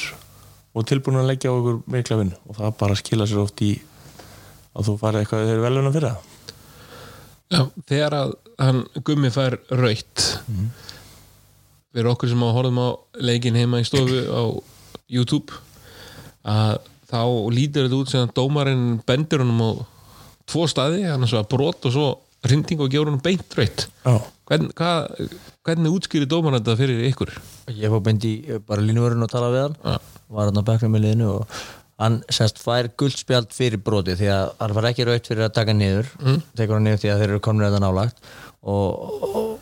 og tilbúin að leggja okkur mikla vinn og það bara skila sér oft í að þú farið eitthvað þeir veluna fyrir það? Já, þegar að hann gummi fær raut fyrir okkur sem að horfum á leikin heima í stofu á YouTube að þá lítur þetta út sem að dómarinn bendur honum á tvo staði, hann er svo að brot og svo rinding og gefur honum beint raut Já, Hvern, hvað, hvernig útskýri dómarinn þetta fyrir ykkur? ég fór beint í bara línuvörun og tala við hann. Ja. var hann á bekknum í liðinu og hann semst fær guldspjald fyrir broti því að hann var ekki raut fyrir að taka niður. Mm. tekur hann niður því að þeir eru komin þetta nálagt og, og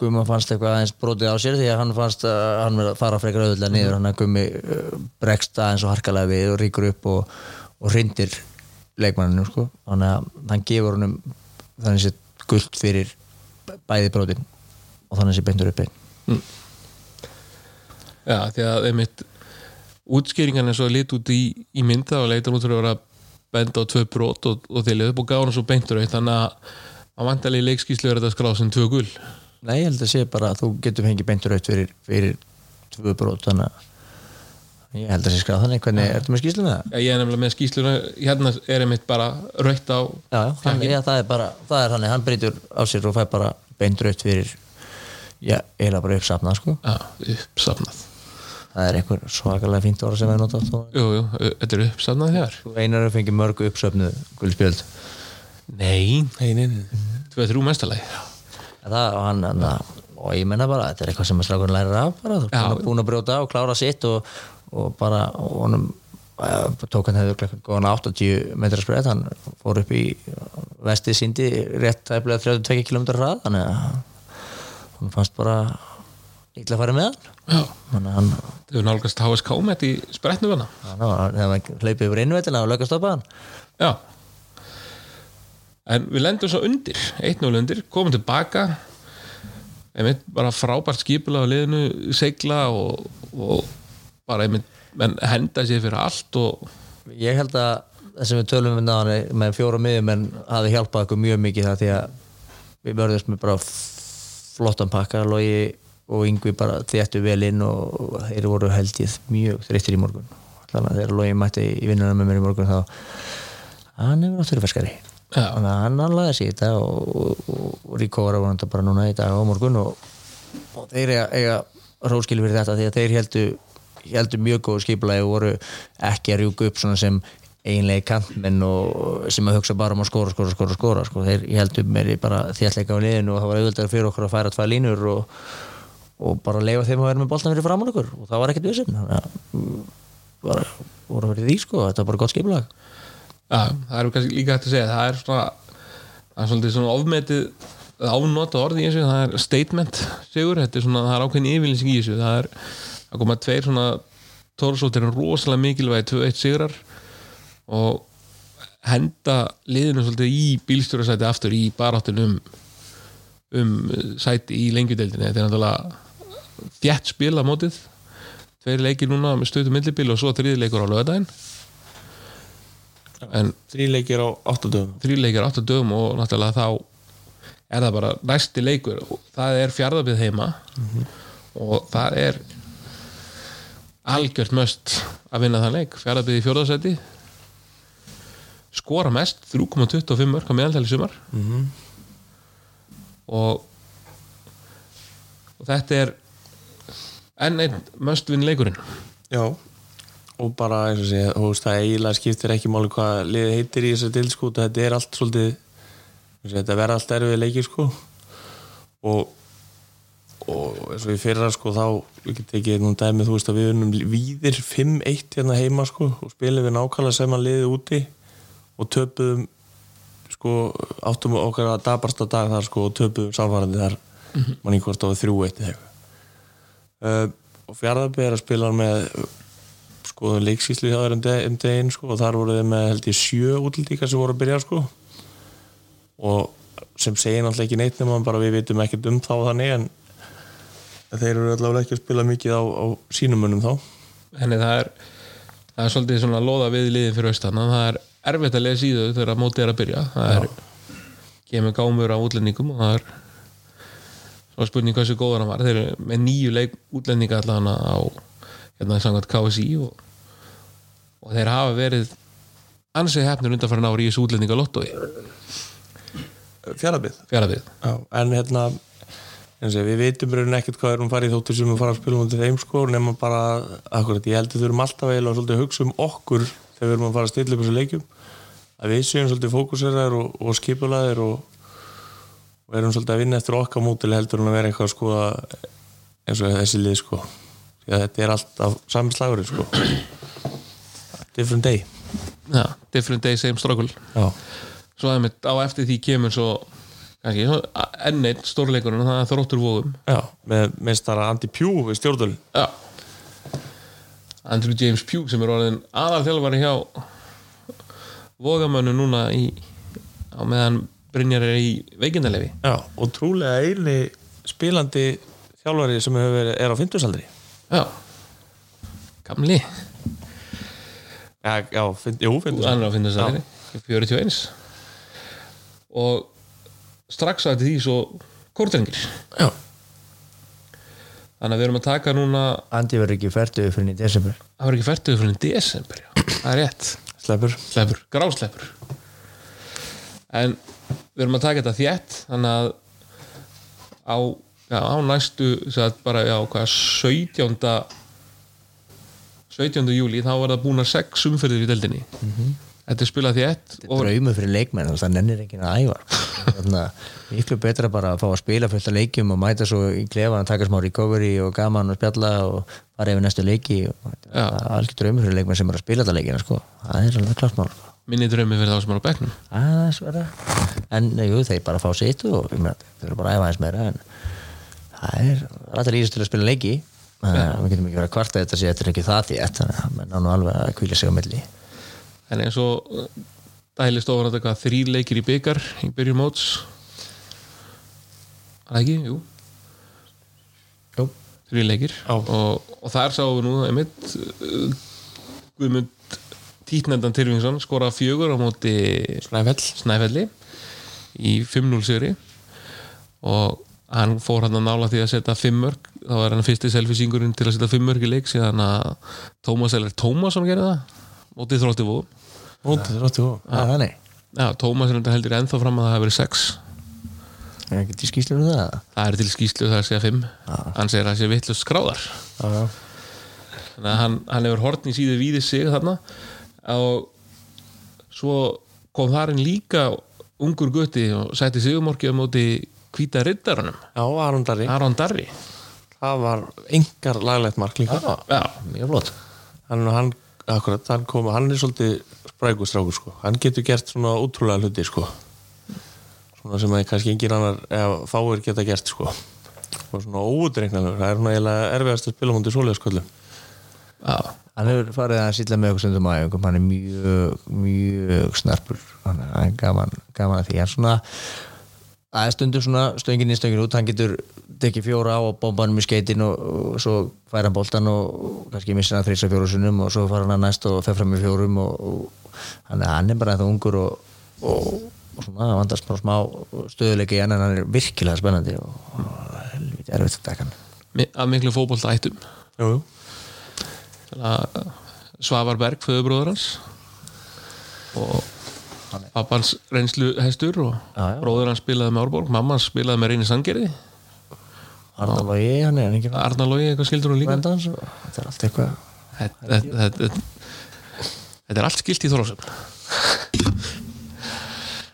Gumma fannst eitthvað aðeins brotið á sér því að hann fannst að hann verið að fara frekar auðvitað niður. Hann að Gummi uh, bregst aðeins og harkalega við og ríkur upp og, og hrindir leikmanninu sko. Þannig að hann gefur honum þannig sér guld fyrir bæði brotin og þannig sér beintur upp einn Já, því að einmitt útskýringan er svo lit út í, í mynda og leitar út fyrir að vera benda á tvö brot og, og þeir leðu búið gána svo beintur eitt þannig að að vantalegi leikskíslu er þetta skráð sem tvö gul. Nei, ég held að sé bara að þú getur fengið beintur aukt fyrir, fyrir tvö brot þannig að ég held að sé skráð þannig. Hvernig, ertu með skýslu með það? Já, ég er nefnilega með skísluna hérna er einmitt bara rautt á Já, hann, já það er bara, það er þannig hann breytur á sér og fær bara beintur aukt fyrir já, eiginlega bara uppsafnað sko. Já, uppsafnað það er einhver svakalega fínt orð sem við notað Jú, jú, þetta er uppsafnað þér einar er fengið mörg uppsöfnuð guldspjöld Nei, nei, nei. tvö, þrjú mestalagi það og hann, hann og ég menna bara, þetta er eitthvað sem að strákurinn lærir af bara, þú er búin að brjóta á, klára sitt og, og bara, og honum uh, tók hann hefur góðan 80 metra spreið, hann fór upp í vestið síndi rétt tæplega 32 km hrað, þannig að hann fannst bara illa að fara með hann. Þau hefur nálgast HSK með þetta í spretnum hana hann hann hleypið yfir innvetina og lögast stoppa hann. Já, en við lendum svo undir 1-0 undir, komum tilbaka. Einmitt bara frábært skipula á liðinu, segla og, og bara einmitt henda sér fyrir allt og Ég held að það sem við tölum við náðan með fjóra miðjum en hafi hjálpað okkur mjög mikið það því að við verðum með bara flottan pakka logi og yngvi bara þéttu vel inn og þeir voru held ég mjög þreyttir í morgun þannig að þegar logi mætti í vinnuna með mér í morgun þá hann hefur náttúrulega ferskari Já. þannig að hann anlaði sig í þetta og, og, og, og ríkóra vonandi bara núna í dag á morgun og, og þeir eiga, eiga róskilu fyrir þetta því að þeir heldu, heldu mjög góð skipulagi og voru ekki að rjúka upp svona sem einlega kantmenn og sem að hugsa bara um að skora, skora, skora, skora sko. þeir heldum meiri bara þéttleika á liðinu og það var auðvitað fyrir okkur að færa tvær línur og, og bara leifa þeim að vera með boltan fyrir framann okkur. Og það var ekkert að mm, bara voru í því sko, þetta var bara gott skipulag. Ja, það er kannski líka hægt að segja. Það er svona, það er svolítið svona ofmetið ánota orð í þessu. Það er statement sigur, þetta er svona það er ákveðin yfirlýsing í þessu. Það er að koma tveir svona tórsóttir rosalega mikilvægi 2-1 sigrar og henda liðinu svolítið í bílstjórasæti aftur í baráttun um sæti í lengjudeldinni þetta er náttúrulega þjætt spil á mótið. Tveir leikir núna með stöðum millibíl og svo þriði leikur á lögadaginn en þrý leikir á 8 dögum þrý leikir áttu dögum og náttúrulega þá er það bara næsti leikur. Það er fjárðabið heima og það er algjört möst að vinna þann leik. Fjárðabið í fjórðarsæti skora mest 3,25 mörg á meðaltæli sumar. Og og þetta er enn einn möst vinn leikurinn. Já. Og bara eins og sé, þú veist, það eiginlega skiptir ekki máli hvað liðið heitir í þessu sko, þetta er allt svolítið þetta verða allt erfið leikir sko. Og og eins og í fyrra sko þá ég get ekki nú dæmi þú veist að við unum víðir 5-1 hérna heima sko og spilum við nákvæmlega sem að liði úti og töpuðum sko áttum við okkar að dabarsta dag þar sko og töpuðum samfærandi þar. Mm -hmm. mann í hvort á 3-1 eða eitthvað uh, og fjárðarbið er að spila með sko leiksíslu hjá þeir um, de um deginn sko og þar voru þeir með held ég sjö útlíkar sem voru að byrja sko. Og sem segir náttúrulega ekki neitt nema bara við vitum ekkert um þá þannig en þeir eru allavega ekki að spila mikið á, á sínum munum þá. Henni það er það er svolítið svona loða við liðin fyrir austan það er erfitt að lesa í þau þegar mótið er að byrja. Það er kemur gámur af útlendingum og það er svo spurning hvað þessu góðan hann var. Þeir eru með nýju leik útlendinga allavega á hérna sangat KSI og, og þeir hafa verið ansið hefnir undan fyrir nári í þessu útlendinga lottói fjárðarbið fjaraðið Já, en hérna eins og við veitum raunin ekkert hvað erum farið þóttur sem við fara að spila mútið þeim sko nema bara, akkurat, ég held að þau erum alltaf eiginlega svolítið að hugsa um okkur þegar við erum að fara að stilla upp þessu leikjum. Að við séum svolítið fókuseraðir og, og skipulaðir og, og erum svolítið að vinna eftir okkar mútil heldur en að vera eitthvað sko eins og þessi lið sko. Að þetta er alltaf sami slagur sko. Different day. Ja, different day, same struggle. Já, svo aðeins á eftir því kemur svo kannski enn einn stórleikurinn það er þróttur vóðum með meistara Andy Pugh við stjórnul Já. Andrew James Pugh sem er orðin aðalþjálfari hjá Vogamönnu núna í, á meðan Brynjar er í veikindalefi Já, og trúlega eini spilandi þjálfari sem hefur verið er á 50-saldri Já. Gamli, Já, já, finn, jú, 50 hann er á finnast það 41 og strax að því svo kórtrengir Já, þannig að við erum að taka núna Andi verður ekki færtuð fyrir í desember. Það var ekki færtuð fyrir desember já. það er rétt. Sleppur. Sleppur, grásleppur en við erum að taka þetta þétt þannig að á, já, á næstu sagt, bara, já, hvað, 17. 17. júli þá var það búin að sex umferðir í deldinni þetta er spilað þétt og Draumu fyrir leikmenn, þannig að það nennir ekki að æfa Þannig að miklu betra bara að fá að spila fullt af leikjum og mæta svo í klefa að taka smá recovery og gaman og spjalla og fara yfir næstu leiki og það er algjör draumur fyrir leikmenn sem er að spila þetta leikina sko. það er alveg klart mál sko. Minni draumi fyrir þá sem er á verða en jú, þeir bara fá sitt og þeir eru bara að æfa aðeins meira en það er alltaf lýsist til að spila leiki. Að við getum ekki verið að kvarta þetta þetta er ekki það því þannig að menn á nú alveg að kvíla sig á milli. En eins og uh, dælist ofan að þetta þrý leikir í byggar í byrjun móts. Er það ekki, jú. Þrý leikir. Og, og þar sáum við nú einmitt uh, Guðmund Títnendan Tyrfingsson skora fjögur á móti Snæfell. Snæfelli í 5-0 sigri. Og hann fór hann að nála því að setja 5 mörg þá var hann fyrsti selfisingurinn til að setja 5 mörg í leik síðan að Tómas Eller Tómasson gerði það. Mótið þrótti vó. Mótið þrótti og Já, þannig Já, Tómas er heldur ennþá fram að það hafi verið 6 Er ekki til skýslur um það? það er til skýslu það er að segja 5 hann segir að það sé vittlust skráðar. Þannig að hann, hann hefur hortn í síðu víði sig þarna og svo kom þar inn líka ungur gutti og sætti sigumorki á móti hvíta riddarunum Já, Aron Darri. Aron Darri. Það var engar laglegt mark líka. Já, Mjög flott. Hann, hann, akkurat, hann, kom, hann er svolítið sprækustrákur sko. hann getur gert svona útrúlega hluti sko. svona sem að kannski engin annar eða fáir geta gert sko. og svona óutreiknanur það er svona eiginlega erfiðast að spila mútið svoleiðasköllum já, Hann hefur farið að sýtla með okkur stundum á æfingum. Hann er mjög, mjög snarpur. Hann er gaman, gaman að því. Hann svona Það er stundum svona stöngin í stöngin út, hann getur tekið fjóra á og bomba hann með skeitin og, og svo fær hann boltan og, kannski missa hann þrýsa fjóru sunnum og svo fara hann að næst og fer fram með fjórum og, og hann, er, hann er bara það ungur og, og, og svona vandast bara smá stöðuleika í hann en hann er virkilega spennandi og, og helviti erfitt að taka hann. Af miklu jú Svavar Berg, föðubróður hans. Og pappans reynslu hestur og Já, já. bróður hans spilaði með Árborg. Mamma hans spilaði með Reyni Sangerði er hann ekki Arna Lógi, eitthvað skildur hún líka? Vendans þetta er allt eitthvað þetta, þetta, þetta, þetta er allt skilt í Þorlásöfn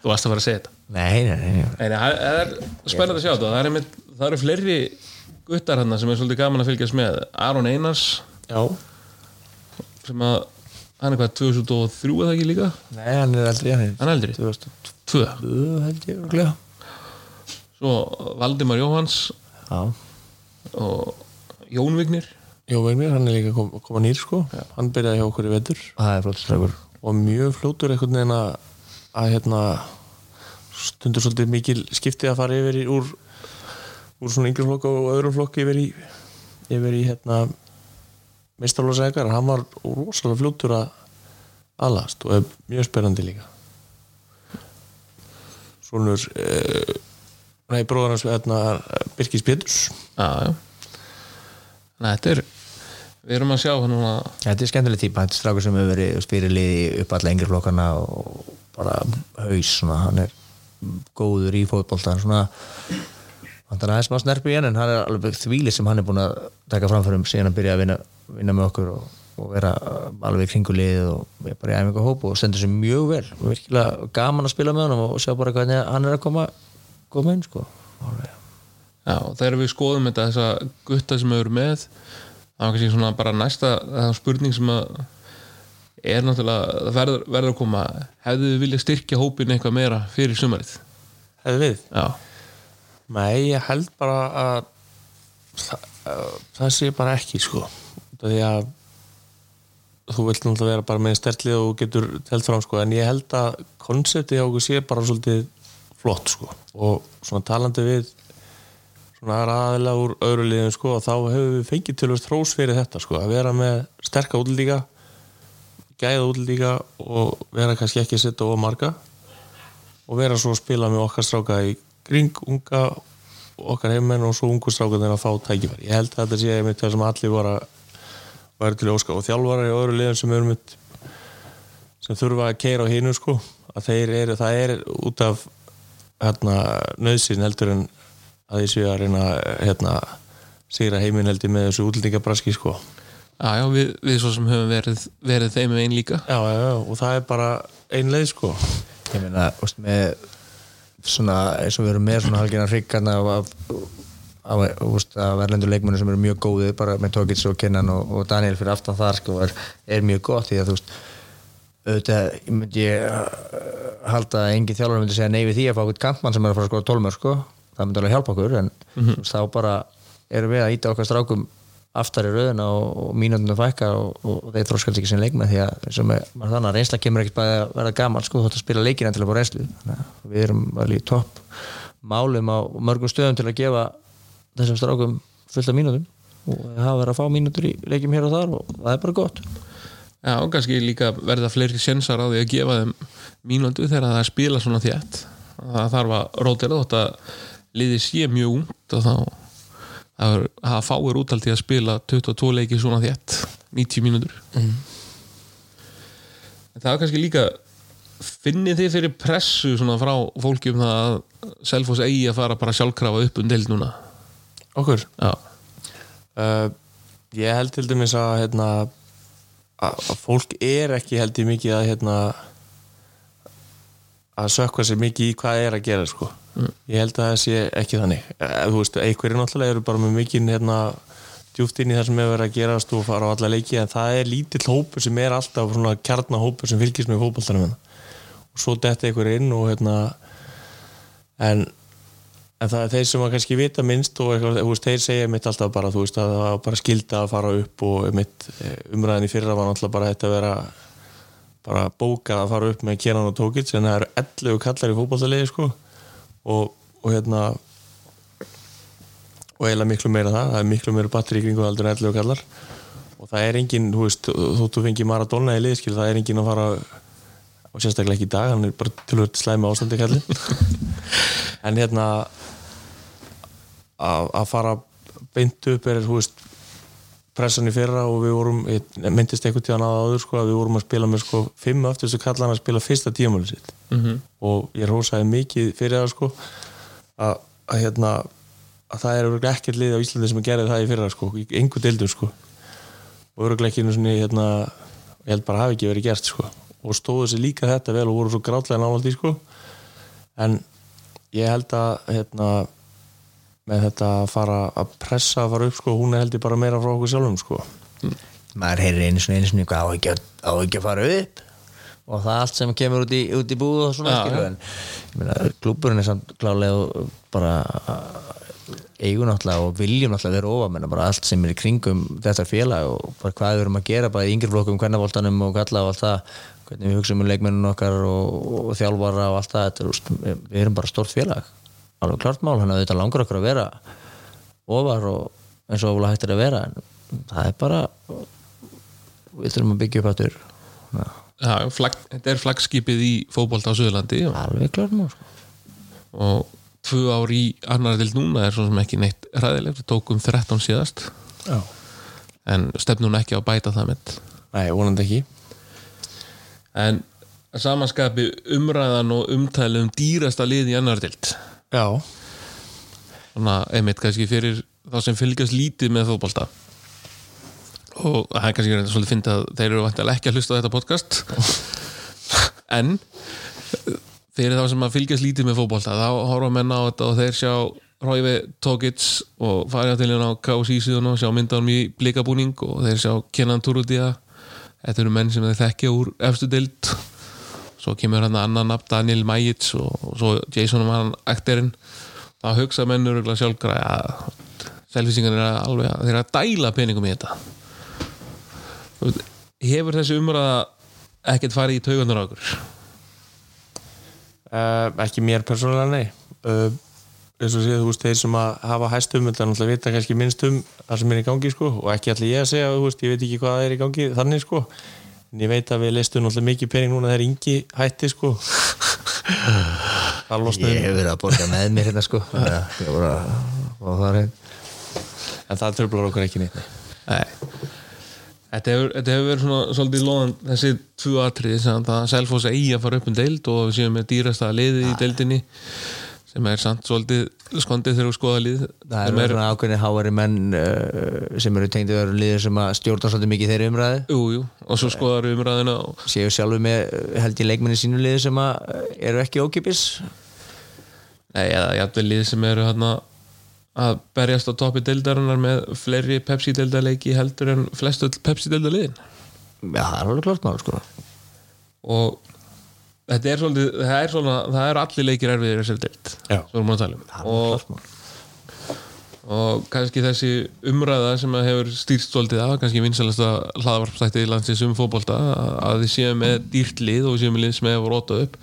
þú varst að fara að segja þetta. Nei, nei, nei, nei. Það er spennandi að sjá þetta. Það eru, eru fleiri guttar hann sem er svolítið gaman að fylgjast með. Aron Einars. Já, sem að hann er hvað 2003 eða ekki líka? Nei, hann er eldri hann er hann er eldri? 2002 tvö held ég örgulega svo Valdimar Jóhans Já, og Jón Vignir. Jó, Vegnir, hann er líka kom, koma nýr sko. Hann byrjaði hjá okkur í vetur. Það er flott strákur. Og mjög fljótur einhvern veginn að, að hérna, stundur svolítið mikil skipti að fara yfir í, úr, úr svona yngri flokk og öðrum flokk yfir í, yfir í hérna, meistarlóðsækar hann var rosalega fljótur að aðlast og er mjög spennandi líka. Svonur eh, nei, bróðar hans hérna, Birkis Péturs. Já, já. Nei, þetta er við erum að sjá hann núna. Þetta er skemmtileg típa, þetta er strákur sem hefur verið fyrir liði upp alla yngri flokkana og bara haus svona, hann er góður í fótbolta hann svona hann er aðeins má snerpu í hann en hann er alveg þvíli sem hann er búin að taka framförum síðan að byrja að vinna, vinna með okkur og, og vera alveg í kringu liðið og er bara í æfingu hóp og stendur sér mjög vel. Og virkilega gaman að spila með honum og sjá bara hvernig hann er að koma koma inn sko. Alveg. Já, þegar við skoðum þetta þessa gutta sem hefur með það var kannski svona bara næsta það er spurning sem að er náttúrulega, það verður, verður að koma. Hefðu þið viljað styrkja hópin eitthvað meira fyrir sumarið? Hefði við? Já, Nei, ég held bara að það, að það sé bara ekki sko. Því að þú vilt náttúrulega vera bara með stertlið og getur telt fram sko. En ég held að konseptið hjá okkur sé bara svolítið flott sko. Og svona talandi við svona aðra aðeila úr öðru liðum sko og þá hefur við fengið til þess þrós fyrir þetta sko. Að vera með sterka útlíka gæða útlíka og vera kannski ekki að setja of marga og vera svo að spila með okkar stráka í kring unga okkar heimmenn og svo ungu stráka þeirra að fá tækifæri. Ég held að þetta sé einmitt það sem allir var að væri til að óska. Og þjálfarar í öðru liðum sem eru mitt sem þurfa að keira á hinu sko að þeir eru, það er út af hérna nöðsinn heldur en að því séu að reyna hérna sigra heiminn heldur með þessu útlendingabraski sko. Já, já við, við svo sem höfum verið, verið þeim með einn líka. Já, já, já, og það er bara ein leið sko. Ég meina, veist, með svona, eins og við erum með svona halgina hryggarna af, af, af, verlendur leikmennu sem eru mjög góðið bara með Tókits og Kennan og, og Daniel fyrir aftan þar sko, er, er mjög gott því að þú veist auðvitað myndi ég uh, halda að engin þjálfur myndi segja nei við því að fá eitthvað kampmann sem er að fara að skoða tólmör sko það myndi alveg hjálpa okkur en mm -hmm. þá bara erum við að íta okkar strákum aftar í röðuna og, og mínútinu fækka og, og þeir þróskast ekki sem leikmenn því að maður þannig að reynsla kemur ekkert bara að vera gaman sko þótt að spila leikina til að fá reynslu. Við erum alveg í topp málum á mörgum stöðum til að gefa þessum strákum fullt af mínútum og það hafa verið að fá mínútur í leikjum hér og þar og það er bara gott. Já, og kannski líka verða fleiri sjensar á því að gefa þeim mínúndu þegar það er spila svona þétt. Það þarf að rótira það að fáir útaldi að spila 22 leiki svona þétt 90 mínútur. Mm. en það er kannski líka finnið þið fyrir pressu svona frá fólki um það að Selfoss eigi að fara bara sjálfkrafa upp um deild núna? Okkur? Uh, ég held til dæmis að hérna, að, fólk er ekki held ég mikið að hérna, að sökka sér mikið í hvað er að gera sko. ég held að það sé ekki þannig uh, þú veist, einhverjir náttúrulega eru bara með mikið hérna, djúft inn í það sem hefur verið að gerast og fara á alla leiki en það er lítill hópur sem er alltaf svona kjarnahópur sem fylgist með fótballtanum og svo detti einhverjir inn og hérna en en það er þeir sem að kannski vita minnst og eitthvað, veist, þeir segja mitt alltaf bara þú veist, að það var bara skilda að fara upp og mitt umræðin í fyrra var náttúrulega bara þetta að vera bara bókað að fara upp með Kenan og Tókits en það eru 11 kallar í fótballtalegi sko. Og, og hérna og eiginlega miklu meira það, það er miklu meira batteri í kringu heldur en 11 kallar. Og það er engin, þú veist, þóttu fengi Maradona í liðskil, það er engin að fara og sérstaklega ekki í dag, hann er bara tilhört slæmi ástandi kallin en hérna að fara beint upp er, þú veist pressan í fyrra og við vorum myndist einhvern tíðan að áður sko að við vorum að spila með sko fimm öftustu kallan að spila fyrsta tímamáli sitt. Mm -hmm. og ég rósaði mikið fyrir það sko að, að hérna að það er örugglega ekkert lið á Íslandi sem að gera það í fyrra sko, í einhver deildur sko. Og örugglega ekki svona hérna, ég held bara hafi ekki verið gert sko. Og stóðu sér líka þetta vel og voru svo grátlega návaldi sko. En ég held að hérna með þetta að fara að pressa að fara upp sko, hún er heldur bara meira frá okkur sjálfum sko. Maður heyrir einu svona einu svona hvað á ekki, að- fara upp? Og það er allt sem kemur út í, út í búð og svona en ég meina, klúburinn er samt klálega og bara eigun náttúrulega og viljum náttúrulega vera ofa menna bara allt sem er í kringum þetta félag og bara hvað við erum að gera bara í yngri flokkum, hvernig og kalla og allt það hvernig við hugsaum um leikmennun okkar og, og þjálfara og allt það þetta, er, við, erum bara stórt félag alveg klart mál, hann að þetta langar okkur að vera ofar og eins og ofla hættir að vera en það er bara við þurfum að byggja upp aftur. Flag, þetta er flagskipið í fótbolta á Suðurlandi og, alveg klart mál sko. og tvö ár í annar til núna er svo sem ekki neitt ræðilegt, við tókum 13 síðast. Já. en stefnum ekki á að bæta það með Nei, vonandi ekki. En samanskapi umræðan og umtæli um dýrasta lið í annar Já, svona einmitt kannski fyrir þá sem fylgjast lítið með fótbolta. Og það er kannski reynda svolítið fyndið að þeir eru vantilega ekki að hlusta á þetta podcast. En fyrir þá sem að fylgjast lítið með fótbolta þá horfa menn á þetta og þeir sjá Róivi Tókits og fara til hérna á KSI síðan og sjá myndanum í blikabúning og þeir sjá Kenan Turudia þetta eru menn sem þeir þekkja úr efstu dild svo kemur hann annan nafn Daniel Majic og, og svo Jason Van Akterinn þá hugsa menn öruglega sjálfgræði að selfisingar er alveg að þeir eru að dæla peningum í þetta. Hefur þessi umræða ekkert farið í taugunar okkur uh, ekki mér persónulega nei. Uh, eins og séð, þú veist, þeir sem að hafa hæst um þetta náttúrulega vita kannski minnst um það sem er í gangi sko og ekki allir ég að segja, þú veist, ég veit ekki hvað það er í gangi þannig sko en ég veit að við leistum náttúrulega mikið pening núna þegar yngi hætti sko. Það ég hef verið að borga með mér hérna sko. Já, ég bara og það er en það tröflar okkur ekki neitt. Nei. Nei Þetta hefur, þetta hefur verið svona svolítið loðan þessi tvö atriði sem að Selfoss eigi að fara upp um deild og við séum með dýrasta liði í deildinni sem er samt svolítið skondið þegar við skoða lið. Það sem eru svona ákveðni háari menn uh, sem eru tengdu öðru liður sem að stjórna svolítið mikið þeirri umræði Jú, jú, og svo skoðar við umræðina og séu sjálfur með uh, held ég leikmenni sínu liður sem að uh, eru ekki ókipis Nei, eða jafnvel lið sem eru hérna að berjast á toppi deildarinnar með fleiri Pepsi-deildarleiki heldur en flestu Pepsi-deildarliðin já það er alveg klart mál sko. Og þetta er svolítið það er, svona, það er allir leikir erfiðir í þessari deild Já. svo erum við að tala um. Það og, og kannski þessi umræða sem að hefur stýrst svolítið af, kannski vinsalasta hlaðvarpstættið í landsins um fótbolta að- að þið séum með dýrt lið og séum með lið sem hefur rótað upp.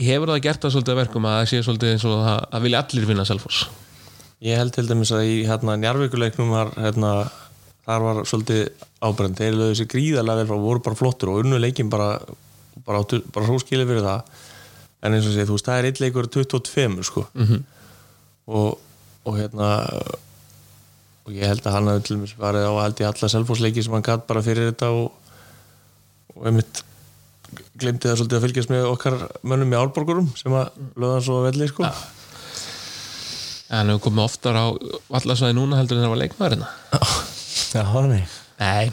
Hefur það gert það svolítið að verkum að það sé svolítið eins og að, að vilja allir vinna Selfoss? Ég held til dæmis að í hérna njarvíkuleiknum var hérna, þar var svolítið ábrend, þeir lögðu sér gríðarlega vel frá, voru bara flottur og unnu leikin bara bara, bara svo skilið fyrir það. En eins og sé, þú veist, það er eitt leikur 22 sko. -hmm. og, og hérna og ég held að hann hafi til dæmis farið á held ég alla selfosleiki sem hann gatt bara fyrir þetta og, og einmitt glemdi það svolítið að fylgjast með okkar mönnum í álborgurum sem að lögðan svo að velli sko. En hann hefur komið oftar á vallasvæði núna heldur en það var leikmaðurinn. Já, nei. Nei,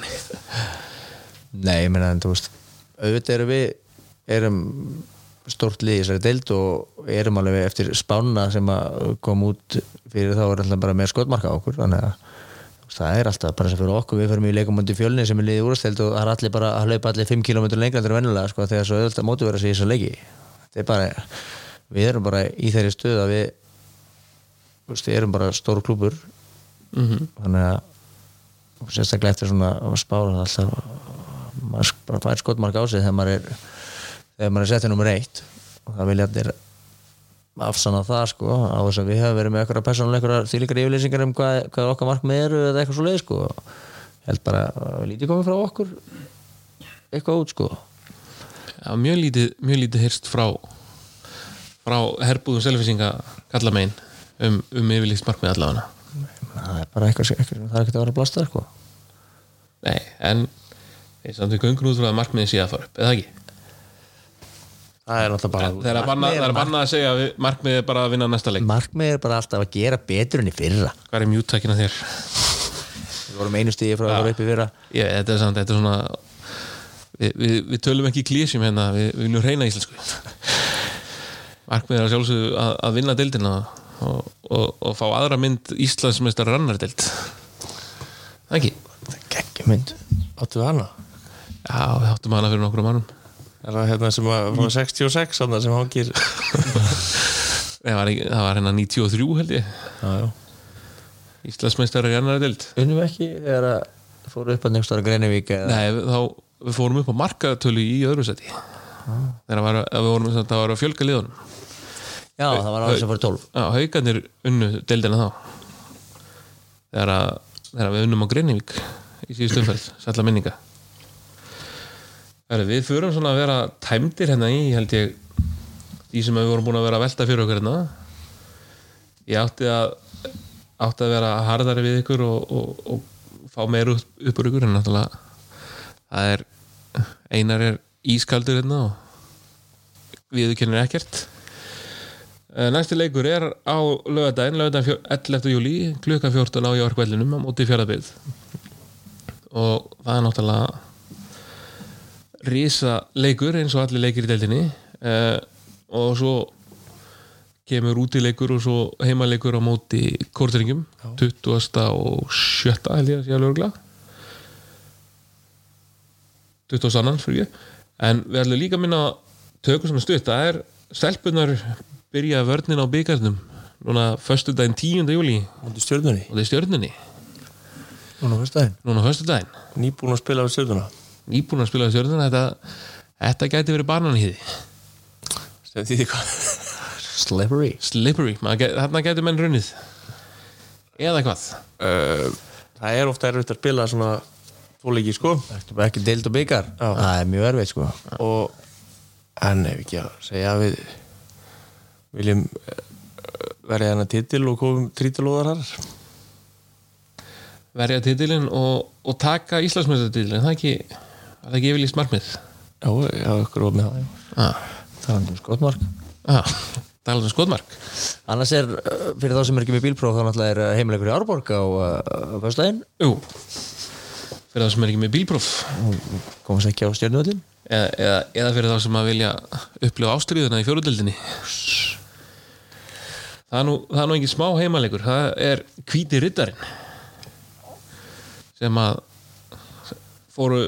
Nei, ég meina, en þú veist auðvitað erum við erum stórt lið í þessari deild og erum alveg eftir spána sem að kom út fyrir þá er alltaf bara með skotmarka okkur þannig að það er alltaf bara sem fyrir okkur. Við fyrir í leikamundi fjölni sem er liðið úrsteld og það er allir bara að hlaupa allir 5 km lengra en vennilega sko þegar svo auðvitað mótu vera sig í þessa leiki. Þetta er bara, við erum bara í þeirri stöð að við við erum bara stór klúbur þannig að sérstaklega eftir svona spára alltaf maður bara fær skotmark á sig þegar maður er þegar maður er settið nummer eitt. Og það vilja allir afsanna það sko á þess að við hefum verið með eitthvað persónulega þýlikar yfirlýsingar um hvað, hvað okkar markmið eru eða eitthvað svo leið sko held bara að lítið komið frá okkur eitthvað út sko. Já, mjög lítið, mjög lítið hyrst frá frá herbúðum selfisinga kalla megin um, um yfirlýst markmið allavega það er bara eitthvað, eitthvað það er ekkert að vera að blasta sko. Nei, en samt við göngum út frá að markmiðin sé að fara upp, eða ekki? það er náttúrulega bara Það er að banna, það er að banna að segja að við- markmiðið er bara að vinna næsta leik. Markmið er bara alltaf að gera betur enn í fyrra. Hvað er mjúttakina þér? við vorum einu stíði frá að vera upp í fyrra. Ég, þetta er samt, þetta er svona við, við, við tölum ekki í klísjum hérna við, við viljum reyna íslensku. Markmiðið er að sjálfsögðu að, að vinna deildina og, og, og fá aðra mynd Íslandsmeistar rannardeild. Það ekki? geggjum mynd. Áttu við hana Já, við áttum hana fyrir nokkrum mannum er það hérna sem að frá 66 þarna sem hangir? Það var, ekki, það var hérna 93 held ég. Já, já. Íslandsmeistar rannardeild unnum við ekki þegar að fóru upp að nefnstára Greinivík eða Nei, þá við fórum upp á markatölu í öðru seti þegar var, að við vorum það var að fjölga liðunum. Já það var árið sem fóru 12 Já, haugarnir unnu deildina þá. Þegar, að, þegar við unnum á Greinivík í síðustu umferð, sætla minninga Heru, Við förum svona að vera tæmdir hérna í held ég því sem við vorum búin að vera að velta fyrir okkur hérna ég átti að átti að vera harðari við ykkur og, og, og fá meir upp, upp úr ykkur en náttúrulega það er einar er ískaldur hérna og viðurkennir ekkert Eh, Næsti leikur er á lögadaginn, lögadaginn fjó- 11. júli klukkan 14 á Jórkvellinum á móti fjörðabið og það er náttúrulega rísa leikur eins og allir leikir í deildinni eh, og svo kemur útileikur og svo heimaleikur á móti kórtringum 20. og 7. held ég að sé alveg örgla 20. annan fyrir ég en við ætlum líka að minna tökum svona stutt, það er stelpunar byrja vörnin á byggarnum núna föstudaginn 10. júli og það er stjörnunni núna fyrst daginn nýbúin að spila á stjörnuna nýbúin að spila á stjörnuna þetta, þetta gæti verið bananhýði sem því hvað? Slippery slippery, get, þarna gæti menn runnið. Eða hvað? Uh, það er ofta erfitt að spila svona tvoleiki sko. Ekki deild og byggar Já. það er mjög erfið sko. Og en ef ekki að segja að við viljum eh, verja þennan titil og komum trítilóðar þar. Verja titilinn og, og taka Íslandsmjöndatitilinn það er ekki, það er ekki yfirlýst markmið? Já, já, ykkur og með það ah. er um skotmark. Ah. talað um skotmark. Annars er uh, fyrir þá sem er ekki með bílpróf þá náttúrulega er uh, heimilegur í Árborg á uh, fyrst daginn Jú, fyrir það sem er ekki með bílpróf. Komast ekki á stjörnuvöldin eða, eða, eða fyrir þá sem að vilja upplifa ástriðuna í fjórudildinni það er nú, það er nú ekki smá heimalegur það er hvíti riddarinn sem að fóru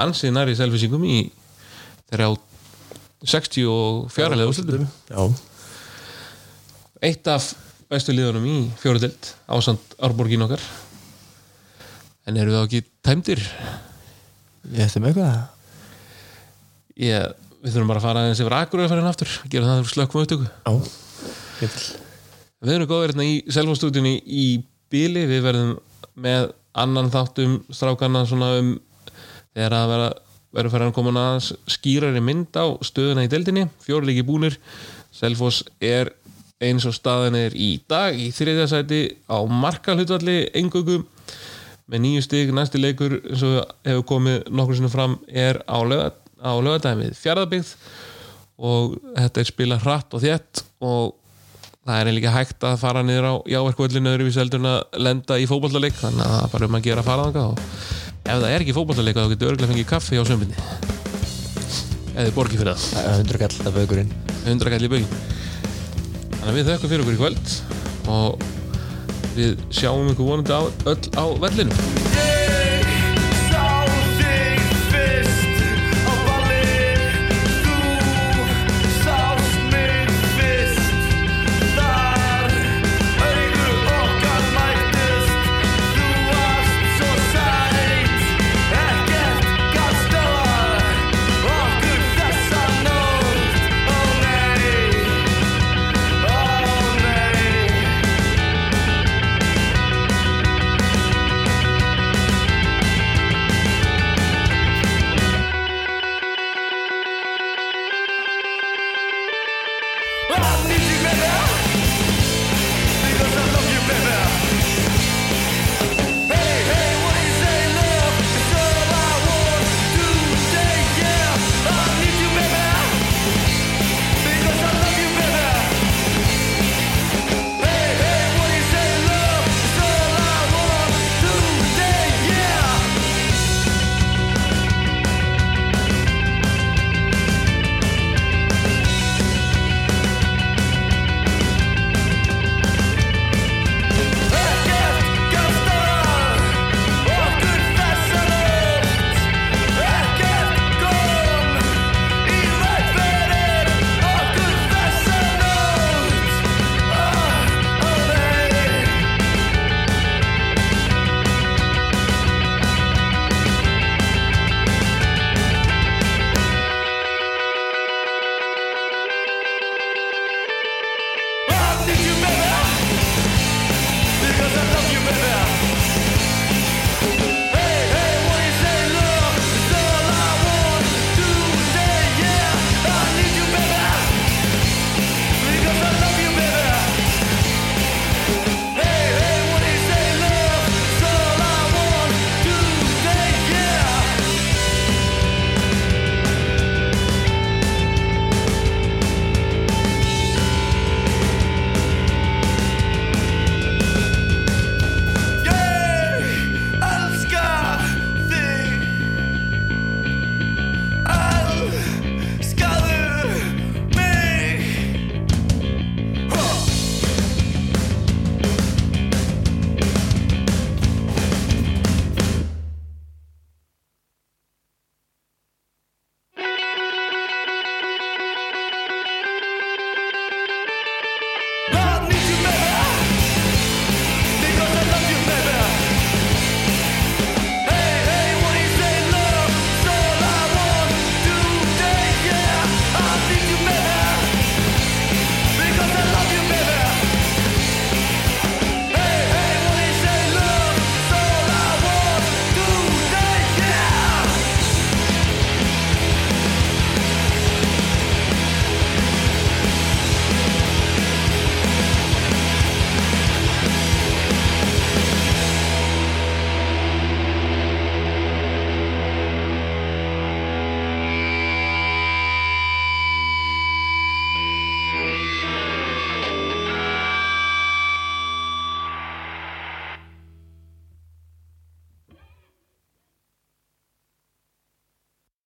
ansið nær í selfisingum í þeirra á 64 lega úrslitum. Já, eitt af bestu liðunum í fjóruðild ásand Árborgin okkar. En eru það ekki tæmdir? Ég ætti með eitthvað. Ég, við þurfum bara að fara aðeins yfir akkur að fara inn aftur, gera það þegar slökkum til Við erum góðir hérna í selfhóðstúdíunni í bíli, við verðum með annan þáttum strákana svona um þegar að vera verður fyrir að koma aðeins skýrari mynd á stöðuna í deildinni, fjórleiki búnir. Selfoss er eins og staðan er í dag í þriðja sæti á markalhutvalli engögum með nýju stig, næsti leikur eins og hefur komið nokkur sinni fram er á, löga, á lögadæmið fjárðabyggð og þetta er spila hratt og þétt og það er ekki hægt að fara niður á jáverkvöldinu öðru við seldurinn að lenda í fótballaleik þannig að það er bara um að gera að fara þangað og ef það er ekki fótballaleik þá getur örgulega fengið kaffi á sömbindi eða þið borgið fyrir það. 100 kall að baukurinn 100 kall í bögin þannig að við þökkum fyrir okkur í kvöld og við sjáum ykkur vonandi á, öll á vellinu